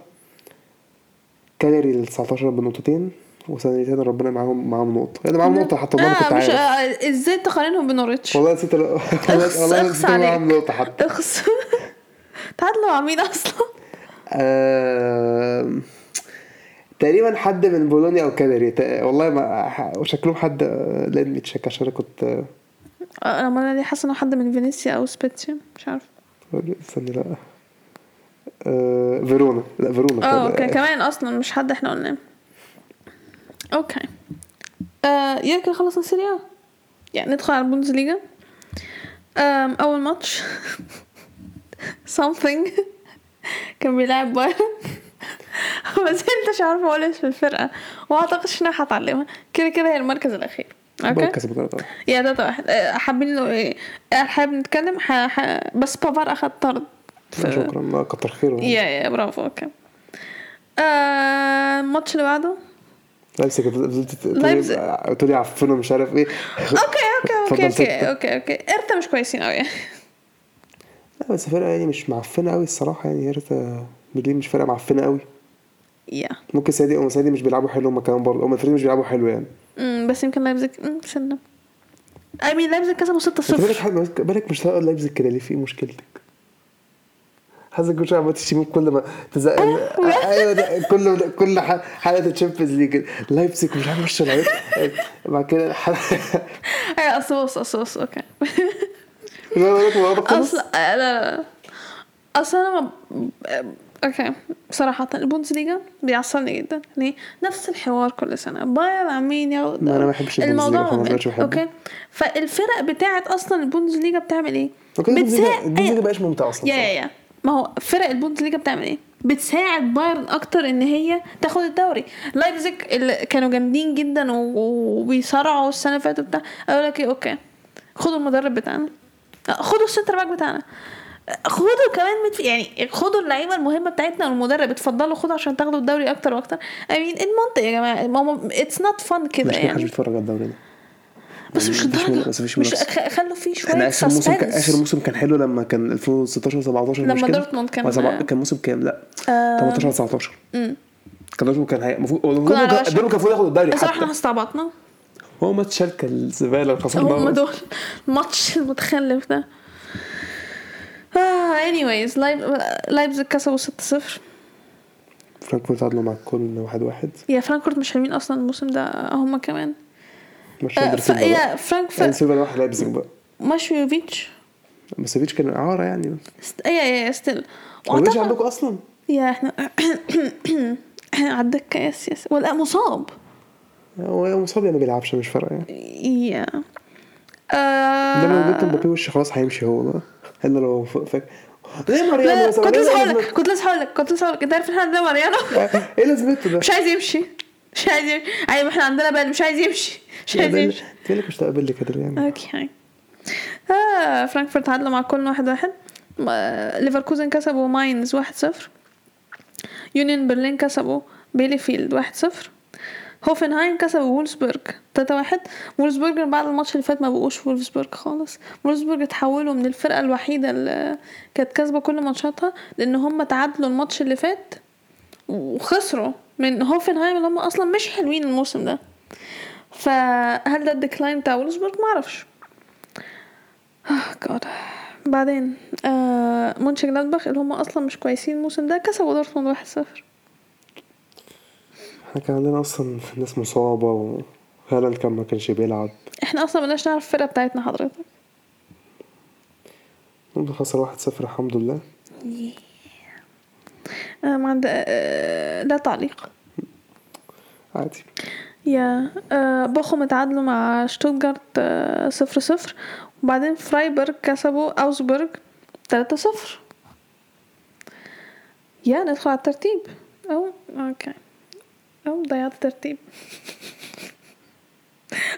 [SPEAKER 2] كالياري ال 19 بنقطتين وسنتين ربنا معاهم معاهم نقطة. يعني معاهم نقطة حتى والله كنت
[SPEAKER 1] آه مش
[SPEAKER 2] عارف.
[SPEAKER 1] آه إزاي تقارنهم بنوريتش؟
[SPEAKER 2] والله نسيت ال- والله نسيت معاهم. نقطة حتى.
[SPEAKER 1] اخس. تعادلوا مع مين أصلا؟
[SPEAKER 2] آم، تقريبا حد من بولونيا أو كالياري والله ما وشكلهم حد let me check عشان أنا كنت آه،
[SPEAKER 1] أنا أنا ليه حاسة إنه حد من فينيسيا أو سبيتسيا مش عارفه
[SPEAKER 2] استني لا. آه، فيرونا. لا فيرونا آه.
[SPEAKER 1] okay كمان أصلا مش حد إحنا قلناه okay. آه يمكن خلصنا سيريا يعني ندخل على البوندسليجا أول ماتش. Something. كان بيلعب بايرن ما زلتش عارفة أقول اسم الفرقة. واعتقدش انها هتعلمها كده كده هي المركز الأخير.
[SPEAKER 2] أوكي؟ ثلاثة
[SPEAKER 1] يا ده واحد. آه، حابين إيه آه، حابب نتكلم؟ ح... ح... بس بافار اخد طرد في-
[SPEAKER 2] شكرا. كتر خيره.
[SPEAKER 1] يا يا برافو. أوكي. آه، الماتش اللي بعده؟
[SPEAKER 2] فضلت
[SPEAKER 1] لايبزيج.
[SPEAKER 2] تقولي عفنوا مش عارف
[SPEAKER 1] إيه. أوكي
[SPEAKER 2] أوكي
[SPEAKER 1] أوكي
[SPEAKER 2] أوكي.
[SPEAKER 1] أوكي أوكي. إرتا مش كويسين قوي
[SPEAKER 2] لا بس فرقة يعني مش معفنة قوي الصراحة يعني. هيرتا برلين مش فرقة معفنة قوي.
[SPEAKER 1] يا
[SPEAKER 2] ممكن سادي أو سادي مش بيلعبوا حلو هما كمان برضه هما الفريق مش بيلعبوا حلو يعني.
[SPEAKER 1] أمم، بس يمكن لايبزيج سنة اي مين لايبزيج كسبوا 6
[SPEAKER 2] أنت بالك
[SPEAKER 1] 0
[SPEAKER 2] حاجة- بالك مش هتقعد لايبزيج كده ليه في مشكلتك؟ حاسس كل شوية عمال تشتموه كل ما تزق أيوه ده كل كل ح- حلقة ال Champions League. لايبزيج مش عارف لعيب بعد كده حلقة.
[SPEAKER 1] أيوه أصل بص أصل بص okay.
[SPEAKER 2] أصل
[SPEAKER 1] اصل لا لا لا. أصل أنا okay. صراحة البوندسليجا بيعصبني جدا. ليه؟ نفس الحوار كل سنة. بايرن عمالين ياخد
[SPEAKER 2] ما أنا ما بحبش بحبه.
[SPEAKER 1] okay. فالفرق بتاعت أصلا البوندسليجا بتعمل
[SPEAKER 2] إيه؟ okay
[SPEAKER 1] بتساعد
[SPEAKER 2] البوندسليجا مبقاش ممتع أصلا
[SPEAKER 1] يا يا يا. ما هو فرق البوندسليجا بتعمل إيه؟ بتساعد بايرن أكتر إن هي تاخد الدوري. لايبزيج اللي كانوا جامدين جدا وبيصارعوا السنة اللي فاتت بتاع أقول لك إيه؟ okay. خدوا المدرب بتاعنا. خدوا ال centre back بتاعنا. خدوا كمان مدف... يعني خدوا اللعيبة المهمة بتاعتنا والمدرب اتفضلوا خدوا عشان تاخدوا الدوري أكتر وأكتر. I mean المنطق يا جماعة ما هو it's not fun كده
[SPEAKER 2] مش
[SPEAKER 1] يعني.
[SPEAKER 2] بيتفرج على الدوري ده.
[SPEAKER 1] بس مش
[SPEAKER 2] مفيش
[SPEAKER 1] لدرجه
[SPEAKER 2] بس مفيش
[SPEAKER 1] مش. خ- خلوا فيه شوية
[SPEAKER 2] إحنا آخر موسم كان. آخر موسم كان حلو لما كان 2016 17
[SPEAKER 1] لما
[SPEAKER 2] مش؟
[SPEAKER 1] دورتموند كان-
[SPEAKER 2] ولا سبعة- كان موسم كام؟ لا.
[SPEAKER 1] آه.
[SPEAKER 2] 18 19
[SPEAKER 1] امم
[SPEAKER 2] كان دورتموند كان المفروض. كان المفروض ياخد الدوري حتى.
[SPEAKER 1] إحنا استعبطنا.
[SPEAKER 2] هو ماتش شالكه الزبالة اللي
[SPEAKER 1] هم
[SPEAKER 2] خسرناه
[SPEAKER 1] دول الماتش المتخلف ده. آه anyways لايب لايبزيج كسبوا 6-0
[SPEAKER 2] فرانكفورت تعادلوا مع الكل 1 1
[SPEAKER 1] يا فرانكفورت مش حلوين أصلا الموسم ده هم كمان.
[SPEAKER 2] مش
[SPEAKER 1] آه ف... يا
[SPEAKER 2] يعني
[SPEAKER 1] فرانكفورت
[SPEAKER 2] سيلفا راح لايبزيج بقى.
[SPEAKER 1] ماشويوفيتش
[SPEAKER 2] بس فيتش كان اعاره يعني.
[SPEAKER 1] است... يا يا يا ستيل واعتقد
[SPEAKER 2] عندكم أصلا؟
[SPEAKER 1] يا إحنا الدكة يس يس. ولا مصاب.
[SPEAKER 2] هو مصاب يعني ما بيلعبش مش فارقة يعني.
[SPEAKER 1] يا.
[SPEAKER 2] ده لو جبت
[SPEAKER 1] آه...
[SPEAKER 2] مبابي وش خلاص هيمشي هو بقى. الا لو ف- فاك ليه ماريانو؟
[SPEAKER 1] كنت لسه هقول؟ لك كنت لسه هقول لك كنت لسه هقول لك انت عارف إن إحنا عندنا ماريانو؟
[SPEAKER 2] إيه لازمته ده؟
[SPEAKER 1] مش عايز يمشي. مش عايز يمشي. يعني إحنا عندنا بال مش عايز يمشي. مش عايز يمشي.
[SPEAKER 2] في لك مش تقبل لي كده يعني؟
[SPEAKER 1] okay آه فرانكفورت تعادلوا مع كل واحد واحد. آه، ليفركوزن كسبوا ماينز واحد صفر. يونيون برلين كسبوا بيليفيلد واحد صفر. هوفنهايم كسب وولسبرج 3 واحد. وولسبرج بعد الماتش اللي فات ما بقوش وولسبرج خالص. وولسبرج اتحولوا من الفرقة الوحيدة اللي كانت كاسبة كل ماتشاتها لأن هم تعادلوا الماتش اللي فات وخسروا من هوفنهايم اللي هم أصلا مش حلوين الموسم ده. فهل ده ال decline بتاع وولسبرج معرفش آه جاد بعدين آه مونشن اللي هم أصلا مش كويسين الموسم ده كسبوا دورتموند 1-0
[SPEAKER 2] إحنا كان عندنا أصلًا ناس مصابة وهالاند كان مكانش بيلعب.
[SPEAKER 1] إحنا أصلًا مبقناش نعرف الفرقة بتاعتنا حضرتك.
[SPEAKER 2] المهم خسر 1-0 الحمد لله.
[SPEAKER 1] yeah أنا ما عندي آه، لا تعليق.
[SPEAKER 2] عادي.
[SPEAKER 1] yeah آه، بوخوم اتعادلوا مع شتوتجارت آه، صفر صفر وبعدين فرايبرج كسبوا اوجسبورج تلاتة صفر yeah ندخل على الترتيب أو okay أو ضيعت الترتيب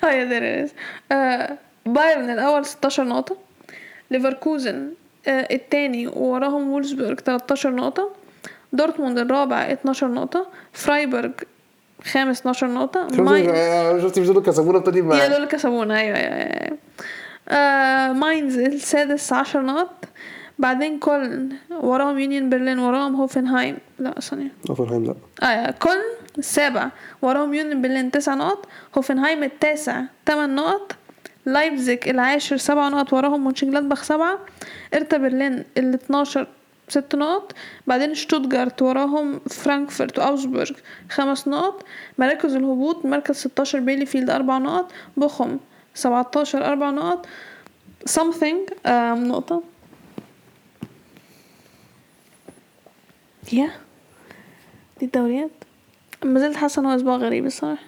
[SPEAKER 1] yeah there it is آه بايرن الأول 16 نقطة. ليفركوزن آه التاني ووراهم وولزبورج 13 نقطة. دورتموند الرابع 12 نقطة. فرايبرج خامس 12 نقطة.
[SPEAKER 2] شفتي مش دول كسبونا ابتدي
[SPEAKER 1] يا
[SPEAKER 2] مع
[SPEAKER 1] دول كسبونا أيوه أيوه أيوه. آه ماينز السادس عشر نقط. بعدين كولن. وراهم يونيون برلين وراهم هوفنهايم. لا ثانية.
[SPEAKER 2] هوفنهايم لا.
[SPEAKER 1] آه كولن السابع وراهم يونيون برلين تسع نقط هوفنهايم التاسع تمن نقط لايبزيج العاشر سبع نقط وراهم مونشنجلادباخ سبعة هيرتا برلين ال 12 ست نقط بعدين شتوتجارت وراهم فرانكفورت واوجسبورج خمس نقط مراكز الهبوط مركز 16 بيليفيلد أربع نقط بوخم 17 أربع نقط something نقطة. yeah؟ دي الدوريات ما زلت حاسة إن هو أسبوع غريب الصراحة.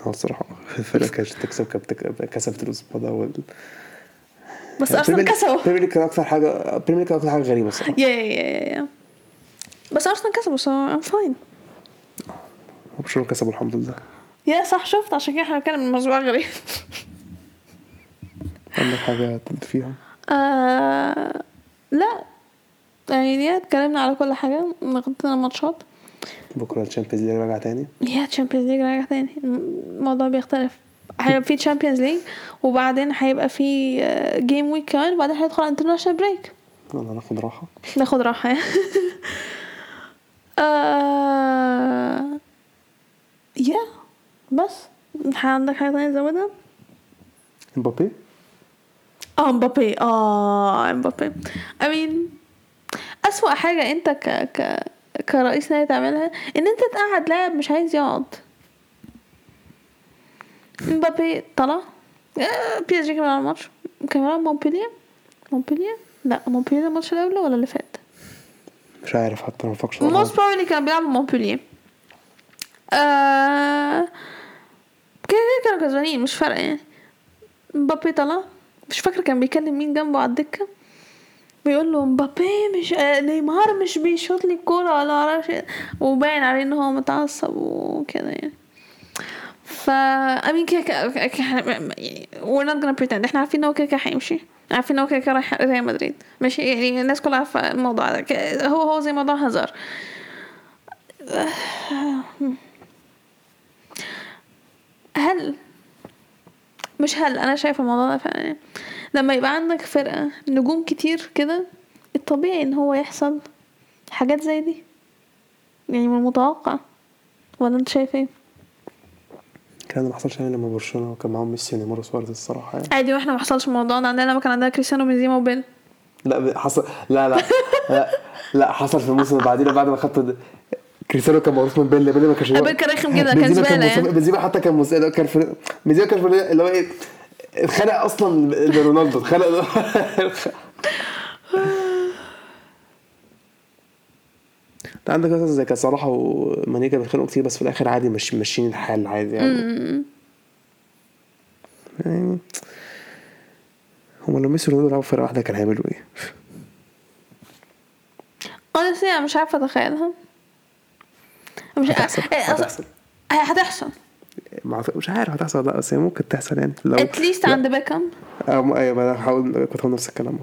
[SPEAKER 2] هو الصراحة. الفرقة كانت تكسب كسبت الأسبوع ده وال
[SPEAKER 1] بس أرسنال كسبوا.
[SPEAKER 2] بريمير League كان أكتر حاجة Premier League كان أكتر حاجة غريبة الصراحة.
[SPEAKER 1] yeah yeah yeah بس أرسنال كسبوا so I'm fine.
[SPEAKER 2] وبرشلونة كسبوا الحمد لله.
[SPEAKER 1] yeah صح شفت. عشان كده إحنا بنتكلم من أسبوع غريب.
[SPEAKER 2] عندك حاجة تبدأ فيها؟
[SPEAKER 1] آه لا. يعني اتكلمنا على كل حاجة غطينا الماتشات.
[SPEAKER 2] بكرة ال Champions League راجع تاني.
[SPEAKER 1] yeah Champions League راجع تاني. الموضوع بيختلف. هيبقى في Champions League وبعدين هيبقى في game week كمان وبعدين هيدخل international break
[SPEAKER 2] يلا ناخد راحة.
[SPEAKER 1] ناخد راحة آه... yeah بس. عندك حاجة تانية تزودها؟
[SPEAKER 2] مبابي
[SPEAKER 1] آه مبابي آه مبابي I mean أسوأ حاجة أنت ك ك كرئيس نادي تعملها إن أنت تقعد لاعب مش عايز يقعد. مبابي طلع. PSG كان بيلعب الماتش. كان بيلعب مونبلييه مونبلييه لا مونبلييه ده الماتش قبله ولا اللي فات؟
[SPEAKER 2] مش عارف حتى ما فكرش
[SPEAKER 1] most probably كان بيلعب مونبلييه آه... كده كده كانوا كسبانين مش فارقة يعني. مبابي طلع. مش فاكرة كان بيكلم مين جنبه على الدكة. بيقول له مبابي مش آه نيمار مش بيشوط لي الكورة ولا معرفش إيه. وباين عليه إن هو متعصب وكده يعني. ف I mean كده يعني we're not gonna pretend. إحنا عارفين إن هو كده هيمشي. عارفين إن هو كده رايح ريال مدريد. ماشي يعني الناس كلها عارفة الموضوع ده. هو هو زي موضوع هزار هل مش هل أنا شايفة الموضوع ده فعلا. لما يبقى عندك فرقة نجوم كتير كده الطبيعي إن هو يحصل حاجات زي دي. يعني من المتوقع. ولا أنت شايف إيه؟
[SPEAKER 2] كان ما حصلش يعني لما برشلونة كان معاهم ميسي ونيمار وسواريز الصراحة يعني.
[SPEAKER 1] عادي وإحنا ما حصلش الموضوع ده عندنا لما كان عندنا كريستيانو بنزيما وبيل.
[SPEAKER 2] لا حصل لا لا لا, لا حصل في الموسم اللي بعدين بعد ما خدت كريستيانو كان موروث من بيل بيل ما كانش
[SPEAKER 1] بيل كان رخم جدا، كان
[SPEAKER 2] مصاب-
[SPEAKER 1] يعني.
[SPEAKER 2] بنزيما حتى كان مس... كان في بنزيما كان في اللي هو إيه اتخانق أصلا لرونالدو اتخانق انت عندك مثلا زي كان صلاح وماني كانوا بيتخانقوا كتير بس في الآخر عادي مش ماشيين الحال عادي يعني. يعني هما لو ميسي ورونالدو لعبوا فرقة واحدة كان هيعملوا إيه؟
[SPEAKER 1] honestly أنا مش عارفة أتخيلها. مش
[SPEAKER 2] هتحصل. هتحصل. مش عارف هتحصل ولا لأ بس هي ممكن تحصل يعني لو
[SPEAKER 1] اتليست. عند بيكم
[SPEAKER 2] آه، أيوه ما أنا هحاول كنت هقول نفس الكلام.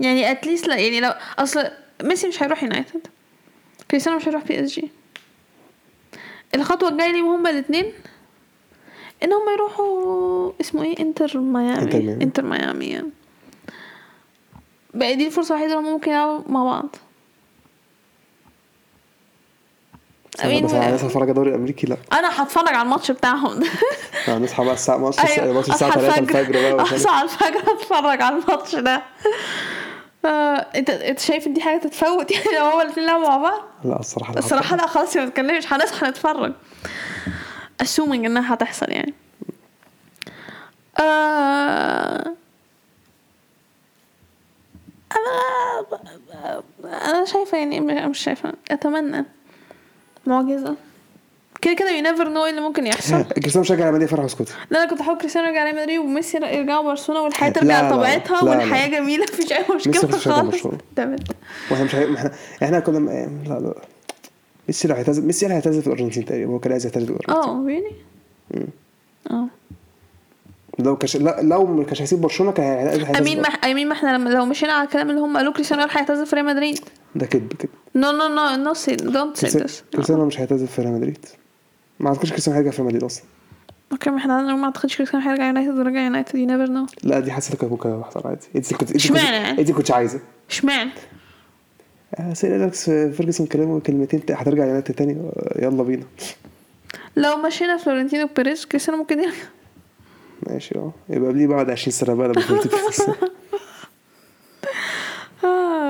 [SPEAKER 1] يعني اتليست لأ يعني لو أصل ميسي مش هيروح يونايتد كريستيانو مش هيروح PSG الخطوة الجاية ليهم هما الاثنين إن هما يروحوا اسمه إيه انتر ميامي. انتر ميامي يعني. بقى دي الفرصة الوحيدة اللي ممكن يلعبوا مع بعض I mean,
[SPEAKER 2] أنا لسه أتفرج على الدوري الأمريكي لا.
[SPEAKER 1] أنا هتفرج على الماتش بتاعهم. ده
[SPEAKER 2] أنا نصحى بقى الساعة ماتش ماتش الساعة
[SPEAKER 1] أصحى
[SPEAKER 2] 3 الفجر. بقى.
[SPEAKER 1] أصحى الفجر أتفرج على الماتش ده. آه، أنت أنت شايف إن دي حاجة تتفوت؟ يعني لو هو الاثنين لعبوا مع بعض؟
[SPEAKER 2] لا الصراحة لا.
[SPEAKER 1] الصراحة لا خلاص ما تتكلمش. هنصحى نتفرج. Assuming إنها هتحصل يعني. آه... أنا أنا شايفة يعني مش شايفة. أتمنى. معجزه كده كده never know إيه اللي ممكن يحصل.
[SPEAKER 2] كريستيانو مشجع ريال مدريد فرح اسكتي
[SPEAKER 1] لا أنا كنت هحاول كريستيانو يرجع ريال مدريد وميسي يرجعوا برشلونة
[SPEAKER 2] والحياة
[SPEAKER 1] ترجع لطبيعتها. والحياة جميلة مفيش أي
[SPEAKER 2] مشكلة
[SPEAKER 1] خالص. تمام.
[SPEAKER 2] وإحنا مش. إحنا إحنا كنا لا لا. ميسي لو هيعتزل ميسي اللي هيعتزل في الأرجنتين تقريبا هو كان عايز يعتزل في الأرجنتين.
[SPEAKER 1] آه really آه.
[SPEAKER 2] لو كش... لا لو ما كانش هيسيب برشلونة كان هيعتزل
[SPEAKER 1] امين ما I mean ما إحنا لما لو مشينا على الكلام اللي هم قالوه كريستيانو راح هيعتزل في ريال مدريد.
[SPEAKER 2] ده كذب كده
[SPEAKER 1] no no no no see don't
[SPEAKER 2] say
[SPEAKER 1] this
[SPEAKER 2] كريستيانو مش هيعتزل في ريال مدريد. ما اعتقدش كريستيانو هيرجع في ريال مدريد أصلا.
[SPEAKER 1] okay ما إحنا ما اعتقدش كريستيانو هيرجع يونايتد ورجع يونايتد you never know
[SPEAKER 2] لا دي حسيتك ممكن يحصل عادي. انت كنت
[SPEAKER 1] اشمعنى؟ يعني؟
[SPEAKER 2] انت كنت عايزة.
[SPEAKER 1] اشمعنى؟
[SPEAKER 2] آه، سير إليكس فيرجسون كلمه كلمتين هترجع يونايتد تاني؟ يلا بينا.
[SPEAKER 1] لو مشينا فلورنتينو بيريز كريستيانو ممكن يرجع.
[SPEAKER 2] ماشي آه. يبقى قابليه بعد 20 سنة بقى لما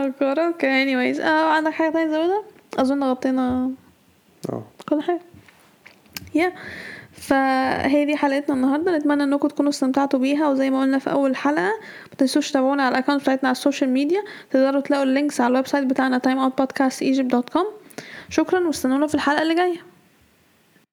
[SPEAKER 2] كنت
[SPEAKER 1] آه كورة. okay anyways. آه عندك حاجة تانية تزودها؟ أظن غطينا
[SPEAKER 2] آه.
[SPEAKER 1] كل حاجة. yeah فهي دي حلقتنا النهارده. نتمنى إنكم تكونوا استمتعتوا بيها. وزي ما قلنا في أول حلقة ما تنسوش تتابعونا على ال account بتاعتنا على ال social media. تقدروا تلاقوا ال links على ال website بتاعنا timeoutpodcastegypt.com شكرا واستنونا في الحلقة اللي جاية.